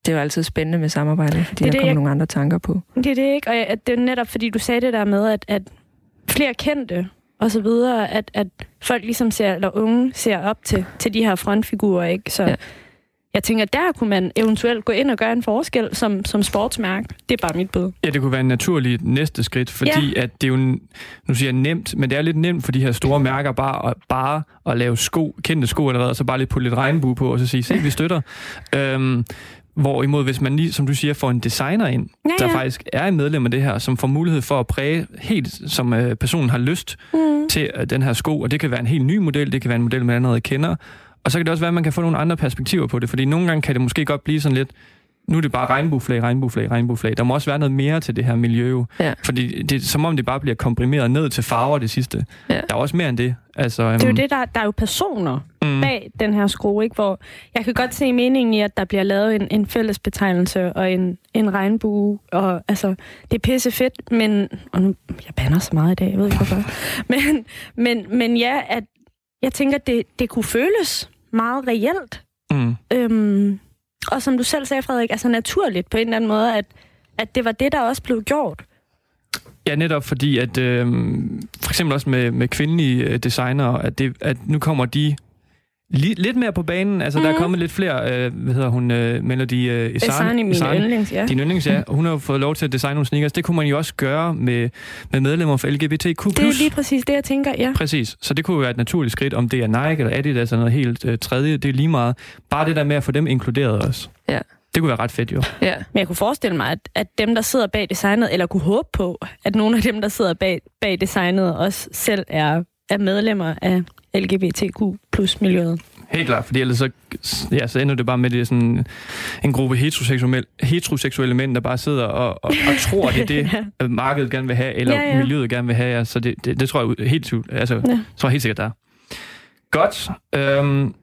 Det er jo altid spændende med samarbejde, fordi Det er der det, kommer jeg- nogle andre tanker på. Det er det ikke, og jeg- at det er netop, fordi du sagde det der med, at, at flere kendte og så videre, at, at folk ligesom ser, eller unge ser op til, til de her frontfigurer, ikke? Så ja. Jeg tænker, der kunne man eventuelt gå ind og gøre en forskel som, som sportsmærke. Det er bare mit bud. Ja, det kunne være en naturlig næste skridt, fordi ja. at det er jo, nu siger jeg nemt, men det er lidt nemt for de her store mærker bare at, bare at lave sko, kendte sko allerede, og så bare lidt putte lidt regnbue på, og så sige, se, vi støtter. øhm, Hvorimod, hvis man lige, som du siger, får en designer ind, Ja, der ja. faktisk er en medlem af det her, som får mulighed for at præge helt, som øh, personen har lyst Mm. til øh, den her sko, og det kan være en helt ny model, det kan være en model, man allerede kender, og så kan det også være, at man kan få nogle andre perspektiver på det, fordi nogle gange kan det måske godt blive sådan lidt, nu er det bare regnbueflag, regnbueflag, regnbueflag. Der må også være noget mere til det her miljø, jo. Ja. fordi det er som om det bare bliver komprimeret ned til farver det sidste. Ja. Der er også mere end det. Altså, um, Det er jo det, der, der er jo personer Mm, bag den her skrue, ikke? hvor jeg kan godt se meningen i, at der bliver lavet en, en fælles betegnelse og en, en regnbue, og altså, det er pisse fedt, men, og nu, jeg banner så meget i dag, jeg ved ikke hvorfor, men, men, men ja, at jeg tænker, det, det kunne føles meget reelt, mm, øhm, og som du selv sagde, Frederik, altså naturligt på en eller anden måde, at, at det var det, der også blev gjort. Ja, netop fordi, at øh, for eksempel også med, med kvindelige øh, designere, at, det, at nu kommer de lidt mere på banen. Altså, mm. der er Mhm. kommet lidt flere, øh, hvad hedder hun, øh, Melody øh, Isani. Design i mine Isani. yndlings, ja. Din yndlings, ja. Hun har jo fået lov til at designe nogle sneakers. Det kunne man jo også gøre med, med medlemmer for LGBTQ+. Det er lige præcis det, jeg tænker, ja. Præcis. Så det kunne jo være et naturligt skridt, om det er Nike eller Adidas eller noget helt øh, tredje. Det er lige meget. Bare det der med at få dem inkluderet også. Ja. Det kunne være ret fedt jo. Ja. Men jeg kunne forestille mig, at, at dem, der sidder bag designet, eller kunne håbe på, at nogle af dem, der sidder bag, bag designet, også selv er, er medlemmer af LGBTQ plus miljøet. Helt klart, fordi ellers så, ja, så ender det bare med, at det sådan en gruppe heteroseksuelle, heteroseksuelle mænd, der bare sidder og, og, og tror, det er det, Ja. markedet gerne vil have, eller Ja, ja, miljøet gerne vil have. Ja. Så det, det, det tror jeg helt, altså, ja. tror jeg helt sikkert, der er. Godt. Øhm,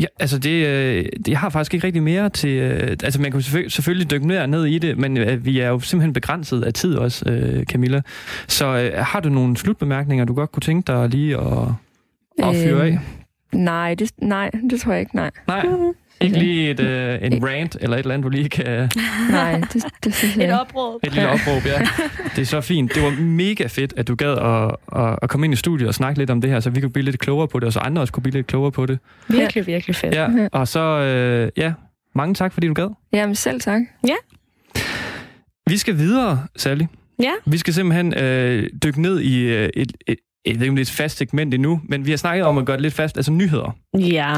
ja, altså det, øh, det, jeg har faktisk ikke rigtig mere til... Øh, altså man kan selvfølgelig, selvfølgelig dykke mere ned i det, men øh, vi er jo simpelthen begrænset af tid også, øh, Camilla. Så øh, har du nogle slutbemærkninger, du godt kunne tænke dig lige at, at fyre af? Øh, nej, det, nej, det tror jeg ikke, nej. Nej. Ikke lige et, øh, en rant eller et eller andet, du lige kan... Nej, det, det synes jeg Et opråb. Et lille opråb, ja. Det er så fint. Det var mega fedt, at du gad at, at, at komme ind i studiet og snakke lidt om det her, så vi kunne blive lidt klogere på det, og så andre også kunne blive lidt klogere på det. Virkelig, virkelig fedt. Ja, og så, øh, ja, mange tak, fordi du gad. Jamen selv tak. Vi skal videre, Sally. Ja. Vi skal simpelthen øh, dykke ned i øh, et, et, jeg ved ikke, om det er et fast segment endnu, men vi har snakket om at gøre det lidt fast, altså nyheder. Ja.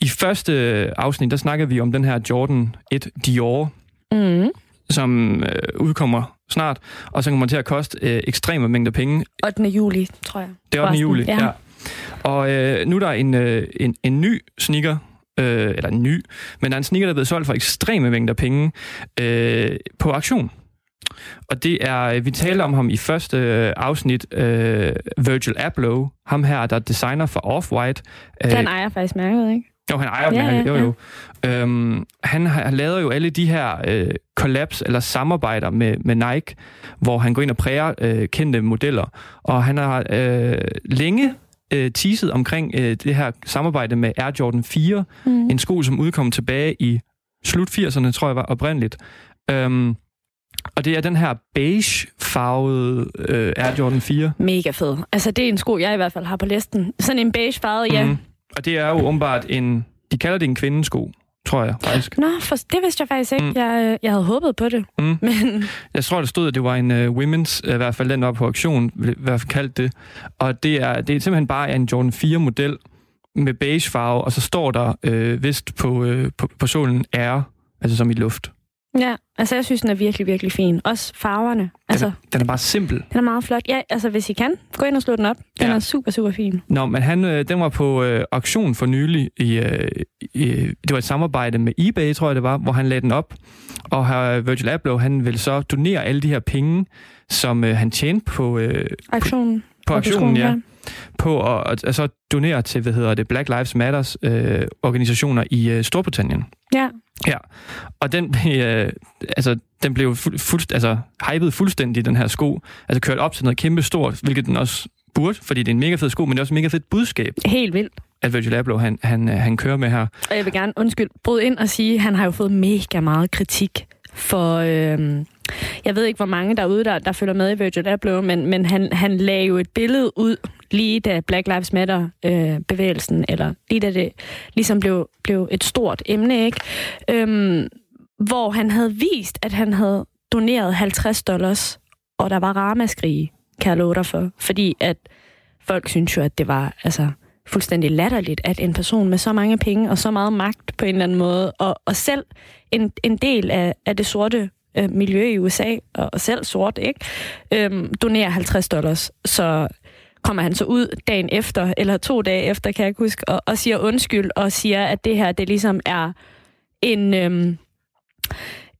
I første afsnit, der snakkede vi om den her Jordan 1 Dior, Mm. som øh, udkommer snart, og så kommer til at koste øh, ekstreme mængder penge 8. juli, tror jeg. Det er 8. Forresten, juli, ja. ja. Og øh, nu er der en, øh, en, en ny sneaker, øh, eller en ny, men der er en sneaker, der er blevet solgt for ekstreme mængder penge øh, på auktion. Og det er, vi taler om ham i første øh, afsnit, øh, Virgil Abloh, ham her, der er designer for Off-White. Øh, Den ejer faktisk mærket, ikke? jo, han ejer Ja, mærket, ja, jo, jo. Øhm, han har han laver jo alle de her øh, collabs eller samarbejder med, med Nike, hvor han går ind og præger øh, kendte modeller. Og han har øh, længe øh, teaset omkring øh, det her samarbejde med Air Jordan 4, Mm. en sko, som udkom tilbage i slut 80'erne, tror jeg var oprindeligt. Øhm, og det er den her beige-farvede øh, Air Jordan 4. Mega fed. Altså, det er en sko, jeg i hvert fald har på listen. Sådan en beige farve, ja. Mhm. Og det er jo åbenbart en... De kalder det en kvindesko, tror jeg faktisk. Nå, for, det vidste jeg faktisk ikke. Mm. Mm. Jeg, øh, jeg havde håbet på det. Mm. Men Jeg tror, der stod, at det var en uh, women's, uh, i hvert fald den var på auktion, i hvert fald kaldt det. Og det er, det er simpelthen bare en Jordan 4-model med beige farve, og så står der øh, vist på, øh, på, på solen Air, altså som i luft. Ja, altså, jeg synes, den er virkelig, virkelig fin. Også farverne. Altså, Den, er, den er bare simpel. den er meget flot. Ja, altså, hvis I kan, gå ind og slå den op. Den Ja. er super, super fin. Nå, men han, øh, den var på øh, auktion for nylig. I, øh, i, det var et samarbejde med eBay, tror jeg det var, hvor han lagde den op. Og her Virgil Abloh, han vil så donere alle de her penge, som øh, han tjente på, øh, Aktionen. på og auktionen, ja. skoen, på at, at, så donere til, hvad hedder det, Black Lives Matters øh, organisationer i øh, Storbritannien. Ja. Og den blev, øh, altså, den blev fu- fuldst, altså, hypet fuldstændig, den her sko. Altså kørt op til noget kæmpe stort, hvilket den også burde, fordi det er en mega fed sko, men det er også et mega fedt budskab, Helt vildt. at Virgil Abloh, han, han, øh, han kører med her. Og jeg vil gerne, undskyld, bryde ind og sige, at han har jo fået mega meget kritik for... Øhm, jeg ved ikke, hvor mange derude, der, der følger med i Virgil Abloh, men, men han, han lagde jo et billede ud, lige da Black Lives Matter-bevægelsen, øh, eller lige da det ligesom blev, blev et stort emne, ikke? Øhm, hvor han havde vist, at han havde doneret 50 dollars, og der var ramaskrig, kan jeg love dig for. Fordi at folk synes jo, at det var altså, fuldstændig latterligt, at en person med så mange penge og så meget magt på en eller anden måde, og, og selv en, en del af, af det sorte øh, miljø i USA, og, og selv sort, ikke, øhm, donerer 50 dollars. Så kommer han så ud dagen efter, eller to dage efter, kan jeg huske, og, og siger undskyld, og siger, at det her, det ligesom er en... Øhm,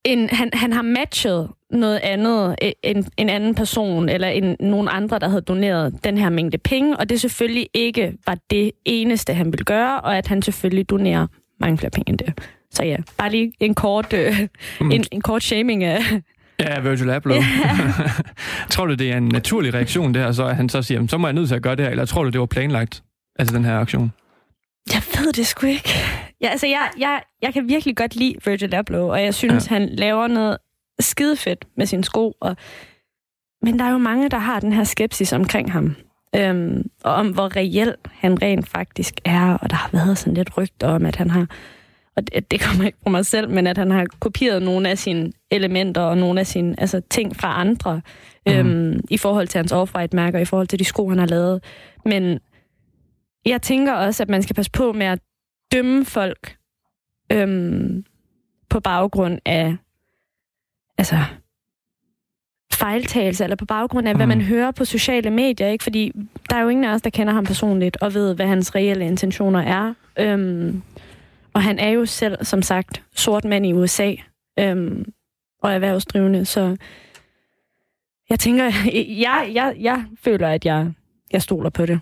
en, han, han har matchet noget andet, e- en, en anden person, eller en, nogen andre, der havde doneret den her mængde penge, og det selvfølgelig ikke var det eneste, han ville gøre, og at han selvfølgelig donerer mange flere penge end det. Så ja, bare lige en kort, øh, en, en kort shaming af... Ja, Virgil Abloh. tror du, det er en naturlig reaktion der, så at han så siger, "Jamen, så må jeg nødt til at gøre det her, eller tror du, det var planlagt, altså den her aktion? Jeg ved det sgu ikke. Ja, altså, jeg, jeg, jeg kan virkelig godt lide Virgil Abloh, og jeg synes, ja. han laver noget skide fedt med sine sko. Og... Men der er jo mange, der har den her skepsis omkring ham. Øhm, og om hvor reelt han rent faktisk er. Og der har været sådan lidt rygter om, at han har... Og det, det kommer ikke fra mig selv, men at han har kopieret nogle af sine elementer og nogle af sine altså, ting fra andre mm. øhm, i forhold til hans off-white-mærker, i forhold til de sko, han har lavet. Men jeg tænker også, at man skal passe på med at dømme folk øhm, på baggrund af altså fejltagelse, eller på baggrund af, mm. hvad man hører på sociale medier, ikke? Fordi der er jo ingen af os, der kender ham personligt, og ved, hvad hans reelle intentioner er. Øhm, og han er jo selv, som sagt, sort mand i USA, øhm, og erhvervsdrivende, så jeg tænker, jeg, jeg, jeg føler, at jeg, jeg stoler på det.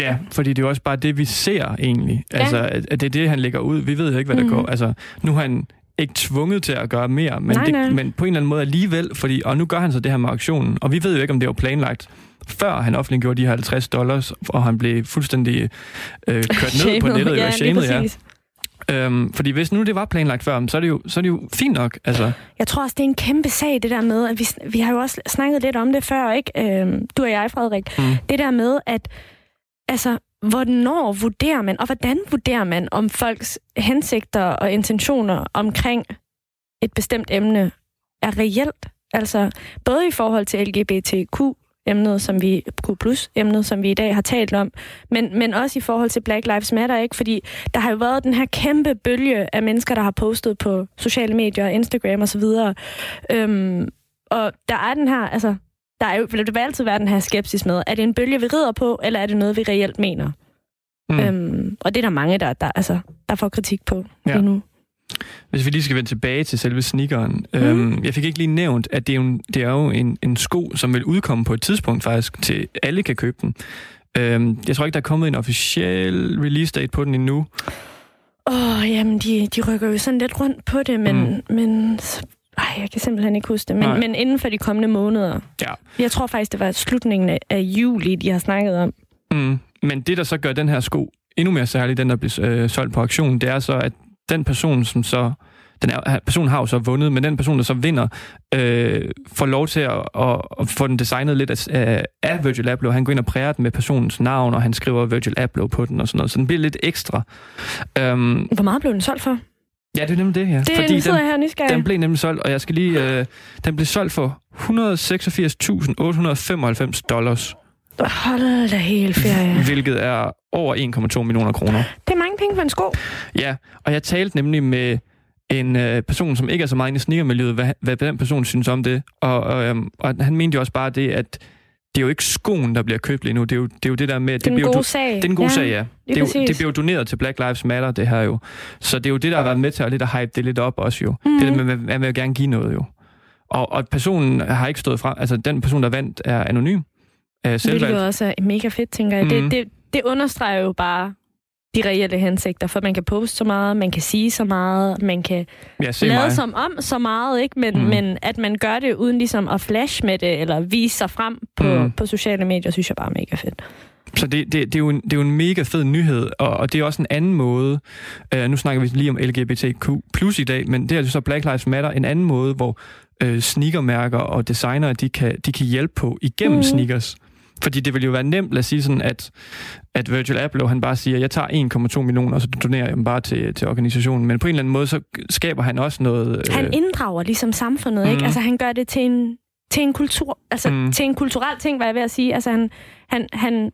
Ja, fordi det er jo også bare det, vi ser egentlig. Ja. Altså, at, det er det, han lægger ud. Vi ved jo ikke, hvad der Mhm. går. Altså, nu er han ikke tvunget til at gøre mere, men, Nej, det, nej. men på en eller anden måde alligevel, fordi, og nu gør han så det her med auktionen, og vi ved jo ikke, om det var planlagt, før han offentliggjorde de her 50 dollars, og han blev fuldstændig øh, kørt ned på nettet, ja, ja, shamed, ja. Øhm, fordi hvis nu det var planlagt før, så er det jo, så er det jo fint nok. Altså, Jeg tror også, det er en kæmpe sag, det der med, at vi, vi har jo også snakket lidt om det før, ikke? Øhm, du og jeg, Frederik. Mm. Det der med, at altså, hvornår vurderer man, og hvordan vurderer man, om folks hensigter og intentioner omkring et bestemt emne er reelt? Altså, både i forhold til LGBTQ, emnet, som vi, Q+, emnet, som vi i dag har talt om, men, men også i forhold til Black Lives Matter, ikke? Fordi der har jo været den her kæmpe bølge af mennesker, der har postet på sociale medier, Instagram osv. Øhm, og der er den her, altså, der er jo, vil det altid være den her skepsis med, er det en bølge, vi rider på, eller er det noget, vi reelt mener? mm. Mm. Øhm, og det er der mange, der, der, altså, der får kritik på Ja. lige nu. Hvis vi lige skal vende tilbage til selve sneakeren. Mm. Øhm, jeg fik ikke lige nævnt, at det er jo, en, det er jo en, en sko, som vil udkomme på et tidspunkt faktisk, til alle kan købe den. Øhm, jeg tror ikke, der er kommet en officiel release date på den endnu. Åh, oh, jamen, de, de rykker jo sådan lidt rundt på det, men, mm. men ej, jeg kan simpelthen ikke huske det. Men, Nej. men inden for de kommende måneder. Ja. Jeg tror faktisk, det var slutningen af, juli, de har snakket om. Mm. Men det, der så gør den her sko endnu mere særlig, den der bliver øh, solgt på auktionen, det er så, at den person, som så... Den er, personen har jo så vundet, men den person, der så vinder, øh, får lov til at, at, at få den designet lidt af, af Virgil Abloh. Han går ind og præger den med personens navn, og han skriver Virgil Abloh på den og sådan noget. Så den bliver lidt ekstra. Øhm, Hvor meget blev den solgt for? ja, det er nemlig det her. Det Fordi jeg her nysgerrig. Den blev nemlig solgt, og jeg skal lige... Øh, den blev solgt for 186.895 dollars, Hold da helt ferie. hvilket er over 1,2 millioner kroner. Det er mange penge for en sko. Ja, og jeg talte nemlig med en øh, person, som ikke er så meget inde i sneakermiljøet, hvad, hvad den person synes om det. Og, og, øhm, og han mente jo også bare det, at det er jo ikke skoen, der bliver købt lige nu. Det er jo det, er jo det der med... at Det er en god sag. Det er en god ja, sag, ja. Det, er jo, det bliver jo doneret til Black Lives Matter, det her jo. Så det er jo det, der har været med til at, lidt at hype det lidt op også jo. Mhm. Mm. Det der med, at man vil gerne give noget jo. Og, og personen har ikke stået frem... Altså, den person, der vandt, er anonym. Øh, Hvilket selvvalgt. også er mega fedt, tænker jeg. Mm. Det, det, det understreger jo bare de reelle hensigter, for man kan poste så meget, man kan sige så meget, man kan Ja, lade mig. som om så meget, ikke? Men, Mm. men at man gør det uden ligesom at flash med det, eller vise sig frem på, Mm. på sociale medier, synes jeg bare er mega fedt. Så det, det, det, er jo en, det er jo en mega fed nyhed, og, og det er også en anden måde. Uh, nu snakker vi lige om LGBTQ plus i dag, men det er jo så Black Lives Matter, en anden måde, hvor uh, sneakermærker og designere, de kan, de kan hjælpe på igennem mm. Sneakers. Fordi det vil jo være nemt, lad os sige sådan, at, at Virgil Abloh, han bare siger, jeg tager 1,2 millioner, og så donerer jeg dem bare til, til organisationen. Men på en eller anden måde, så skaber han også noget... Han øh, inddrager ligesom samfundet, Mm. ikke? Altså han gør det til en, til en kultur, altså Mm. til en kulturel ting, var jeg ved at sige. Altså han, han, han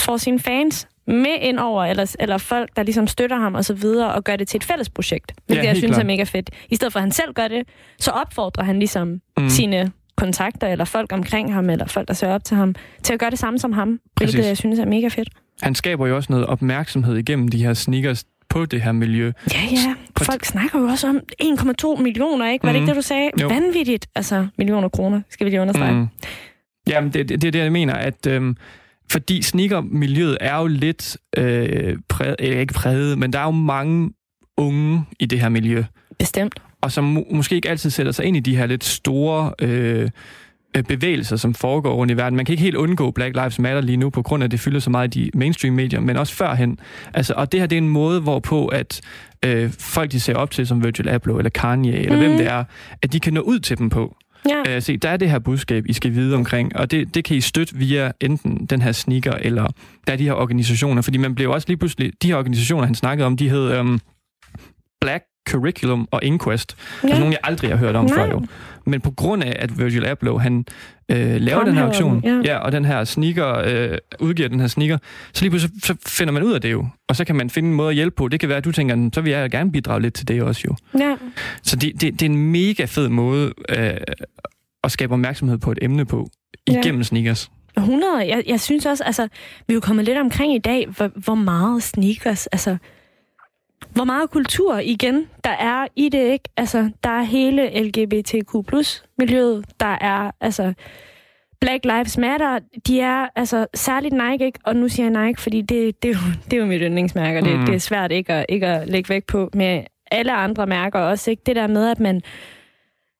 får sine fans med ind over, eller, eller folk, der ligesom støtter ham og så videre, og gør det til et fælles projekt. Hvilket Ja, jeg synes klart. er mega fedt. I stedet for at han selv gør det, så opfordrer han ligesom mm. sine kontakter, eller folk omkring ham, eller folk, der ser op til ham, til at gøre det samme som ham. Hvilket Præcis. jeg synes er mega fedt. Han skaber jo også noget opmærksomhed igennem de her sneakers på det her miljø. Ja, ja. Folk snakker jo også om 1,2 millioner, ikke? Var det Mhm. ikke det, du sagde? Jo. Vanvittigt. Altså, millioner kroner, skal vi lige understrege. Mm. Jamen, det, det, det er det, jeg mener, at øhm, fordi sneakermiljøet er jo lidt øh, præget, ikke præget, men der er jo mange unge i det her miljø, Bestemt. Og som må, måske ikke altid sætter sig ind i de her lidt store øh, øh, bevægelser, som foregår rundt i verden. Man kan ikke helt undgå Black Lives Matter lige nu, på grund af, at det fylder så meget i de mainstream-medier, men også førhen. Altså, og det her, det er en måde, hvorpå at øh, folk, de ser op til, som Virgil Abloh eller Kanye, eller Mhm. hvem det er, at de kan nå ud til dem på. Ja. Øh, se, der er det her budskab, I skal vide omkring, og det, det kan I støtte via enten den her sneaker, eller der er de her organisationer, fordi man bliver jo også lige pludselig, de her organisationer, han snakkede om, de hed um, Black Curriculum og Inquest. Ja. Altså nogle, jeg aldrig har hørt om Nej. før jo. Men på grund af, at Virgil Abloh, han øh, laver den her auktion, ja. ja, og den her sneaker, øh, udgiver den her sneaker, så lige pludselig så finder man ud af det jo. Og så kan man finde en måde at hjælpe på. Det kan være, at du tænker, så vil jeg gerne bidrage lidt til det også jo. ja. Så det, det, det er en mega fed måde øh, at skabe opmærksomhed på et emne på, Ja. igennem sneakers. 100. Jeg, jeg synes også, altså, vi er jo kommet lidt omkring i dag, hvor, hvor meget sneakers, altså, hvor meget kultur igen, der er i det, ikke? Altså, der er hele LGBTQ miljøet, der er, altså, Black Lives Matter, de er, altså, særligt Nike, ikke? Og nu siger jeg Nike, fordi det, det, er, jo, det er jo mit yndlingsmærke, og det, Mhm. det er svært ikke at, ikke at lægge vægt på med alle andre mærker også, ikke? Det der med, at man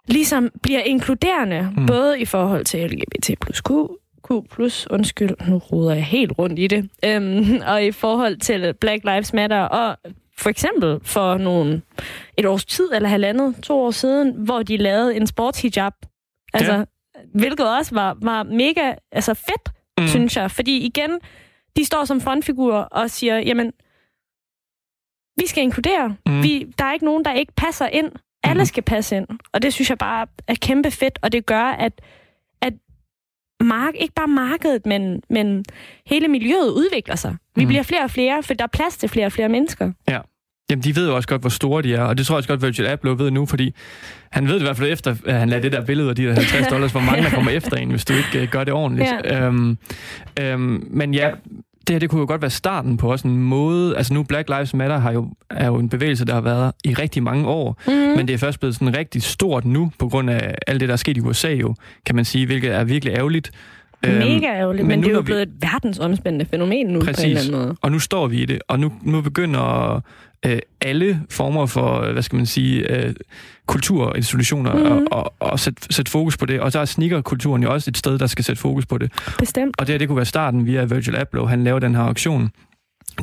ligesom bliver inkluderende, Mm. mm. både i forhold til LGBT plus Q, Q plus, undskyld, nu roder jeg helt rundt i det, øhm, og i forhold til Black Lives Matter, og for eksempel for nogle, et års tid eller halvandet, to år siden, hvor de lavede en sportshijab. Altså, Ja. hvilket også var, var mega altså fedt, Mm. mm. synes jeg. Fordi igen, de står som frontfigurer og siger, jamen, vi skal inkludere. Mm. Mm. Vi, der er ikke nogen, der ikke passer ind. Alle Mhm. skal passe ind. Og det synes jeg bare er kæmpe fedt, og det gør, at mark, ikke bare markedet, men, men hele miljøet udvikler sig. Vi mm. bliver flere og flere, for der er plads til flere og flere mennesker. Jamen, de ved jo også godt, hvor store de er, og det tror jeg også godt, Virgil Abloh ved nu, fordi han ved det i hvert fald efter, at han lagde det der billede af de der 50 dollars, hvor mange der kommer efter en, hvis du ikke uh, gør det ordentligt. Ja. Øhm, øhm, men ja, det her det kunne jo godt være starten på også en måde, altså nu Black Lives Matter har jo, er jo en bevægelse, der har været i rigtig mange år, Mm. men det er først blevet sådan rigtig stort nu, på grund af alt det, der er sket i USA jo, kan man sige, hvilket er virkelig ærgerligt. Øhm, Mega ærgerligt, men men, nu, det er jo vi- blevet et verdensomspændende fænomen nu på en Præcis. eller anden måde. Og nu står vi i det, og nu, nu begynder øh, alle former for, øh, hvad skal man sige, øh, kulturinstitutioner mm-hmm. at, at, at sætte, sætte fokus på det. Og så er sneakerkulturen jo også et sted, der skal sætte fokus på det. Bestemt. Og det her, det kunne være starten via Virgil Abloh. Han laver den her auktion.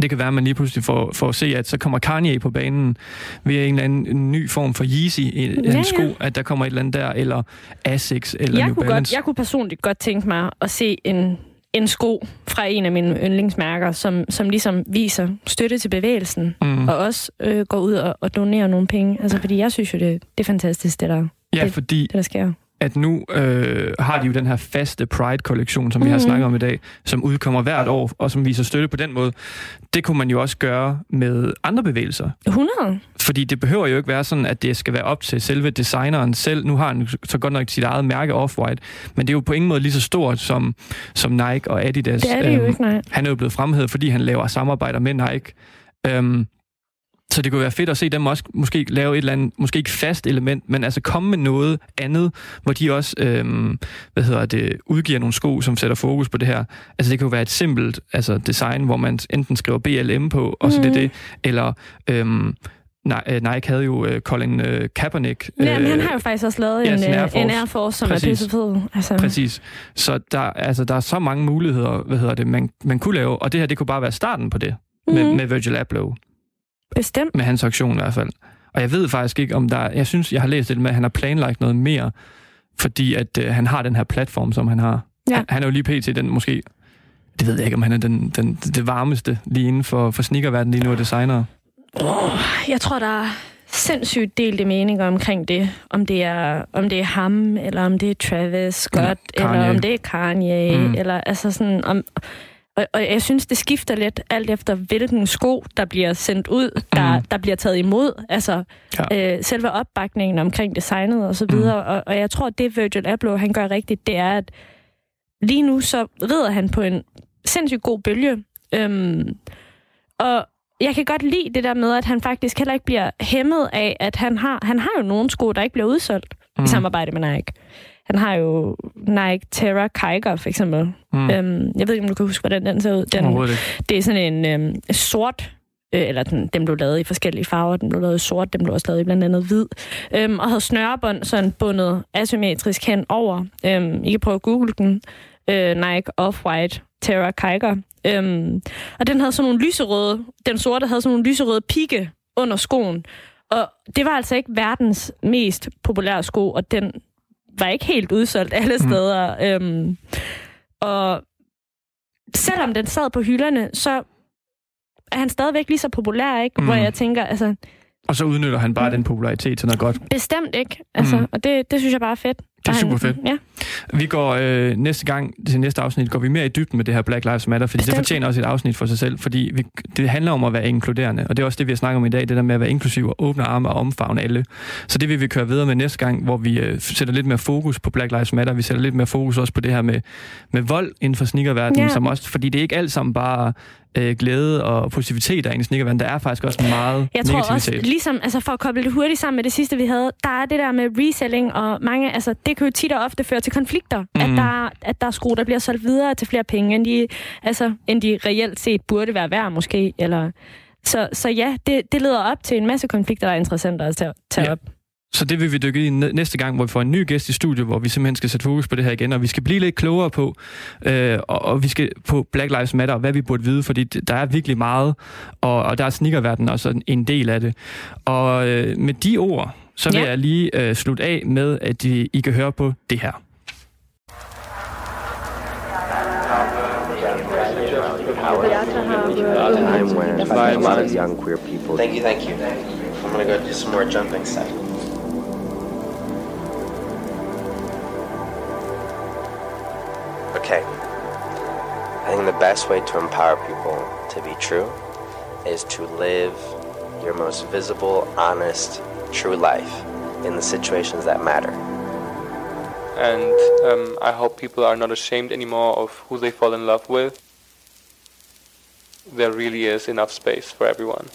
Det kan være, at man lige pludselig får, får at se, at så kommer Kanye på banen via en eller anden en ny form for Yeezy, en, ja, Ja, sko, at der kommer et eller andet der, eller Asics, eller Jeg New kunne, Balance. godt, jeg kunne personligt godt tænke mig at se en, en sko fra en af mine yndlingsmærker, som, som ligesom viser støtte til bevægelsen, Mm. og også øh, går ud og, og donerer nogle penge. Altså, fordi jeg synes jo, det, det er fantastisk, det der, Ja, det- fordi det der sker. at nu øh, har de jo den her faste Pride-kollektion, som vi har Mhm. snakket om i dag, som udkommer hvert år, og som viser støtte på den måde. Det kunne man jo også gøre med andre bevægelser. 100? Fordi det behøver jo ikke være sådan, at det skal være op til selve designeren selv. Nu har han så godt nok sit eget mærke Off-White, men det er jo på ingen måde lige så stort som, som Nike og Adidas. Det er det jo Øhm, ikke, nej. Han er jo blevet fremhævet, fordi han laver samarbejder med Nike. Øhm, så det kunne være fedt at se dem også måske lave et eller andet, måske ikke fast element, men altså komme med noget andet, hvor de også, øhm, hvad hedder det, udgiver nogle sko, som sætter fokus på det her. Altså det jo være et simpelt altså, design, hvor man enten skriver BLM på, og så mm. det det, eller øhm, øh, Nike havde jo øh, Colin øh, Kaepernick. Ja, men han øh, har jo faktisk også lavet ja, en, Air øh, Force. en Air Force, som Præcis. er pissefed. Altså, Præcis. Så der, altså, der er så mange muligheder, hvad hedder det, man, man kunne lave, og det her, det kunne bare være starten på det, mm. med, Mhm. med Virgil Abloh, Bestemt. med hans auktion i hvert fald. Og jeg ved faktisk ikke, om der er, jeg synes, jeg har læst det med, at han har planlagt noget mere, fordi at øh, han har den her platform, som han har. Ja. Han, han er jo lige pt. den måske, det ved jeg ikke, om han er den, den, det varmeste lige inden for, for sneakerverdenen lige nu af designer. Jeg tror, der er sindssygt delte meninger omkring det. Om det er, om det er ham, eller om det er Travis Scott, Eller eller, Kanye. eller om det er Kanye, Mm. mm. eller altså sådan... Om, og, og jeg synes, det skifter lidt alt efter, hvilken sko, der bliver sendt ud, der, Mm. der bliver taget imod. Altså, Ja. øh, selve opbakningen omkring designet og så videre. Og, og jeg tror, det Virgil Abloh, han gør rigtigt, det er, at lige nu så rider han på en sindssygt god bølge. Øhm, og jeg kan godt lide det der med, at han faktisk heller ikke bliver hæmmet af, at han har, han har jo nogle sko, der ikke bliver udsolgt mm. i samarbejde med Nike. Han har jo Nike Terra Kiger, for eksempel. Mm. Øhm, jeg ved ikke, om du kan huske, hvordan den ser ud. Den, det er sådan en øhm, sort, øh, eller den, den blev lavet i forskellige farver. Den blev lavet i sort, den blev også lavet i blandt andet hvid. Øhm, og havde snørebånd sådan bundet asymmetrisk hen over. Øhm, I kan prøve at google den. Øh, Nike Off-White Terra Kiger. Øhm, og den havde sådan nogle lyserøde, den sorte havde sådan nogle lyserøde pigge under skoen. Og det var altså ikke verdens mest populære sko, og den var ikke helt udsolgt alle steder. Øhm, og selvom den sad på hylderne, så er han stadigvæk lige så populær, ikke? Mm. Hvor Mm. jeg tænker, altså, Og så udnytter han bare den popularitet til noget godt. bestemt ikke. Altså, Mm. mm. Og det, det synes jeg bare er fedt. Det er super fedt. Ja, Vi går øh, næste gang, til næste afsnit, går vi mere i dybden med det her Black Lives Matter, fordi det Bestemt. fortjener også et afsnit for sig selv, fordi vi, det handler om at være inkluderende, og det er også det, vi har snakket om i dag, det der med at være inklusiv og åbne arme og omfavne alle. Så det vil vi køre videre med næste gang, hvor vi øh, sætter lidt mere fokus på Black Lives Matter, vi sætter lidt mere fokus også på det her med, med vold inden for sneakerverdenen, Ja. som også, fordi det er ikke alt sammen bare øh, glæde og positivitet der er i sneakerverdenen, der er faktisk også meget jeg tror også, negativitet. ligesom, altså for at koble det hurtigt sammen med det sidste, vi havde, der er det der med reselling, og mange, altså det kan jo tit og ofte føre til konflikter, mm. Mhm. at, der, at der er sko, der bliver solgt videre til flere penge, end de, altså, end de reelt set burde være værd måske, eller... Så, så ja, det, det leder op til en masse konflikter, der er interessante at tage, tage Ja. op. Så det vil vi dykke i næste gang, hvor vi får en ny gæst i studiet, hvor vi simpelthen skal sætte fokus på det her igen, og vi skal blive lidt klogere på, øh, og, og vi skal på Black Lives Matter, hvad vi burde vide, fordi der er virkelig meget, og, og der er sneakerverden også en, en del af det. Og øh, med de ord, så vil ja. jeg lige øh, slutte af med, at I, I kan høre på det her. time when a lot of young queer people. Thank you, thank you. I'm gonna go do some more jumping stuff. Okay. I think the best way to empower people to be true is to live your most visible, honest, true life in the situations that matter. And um, I hope people are not ashamed anymore of who they fall in love with. There really is enough space for everyone.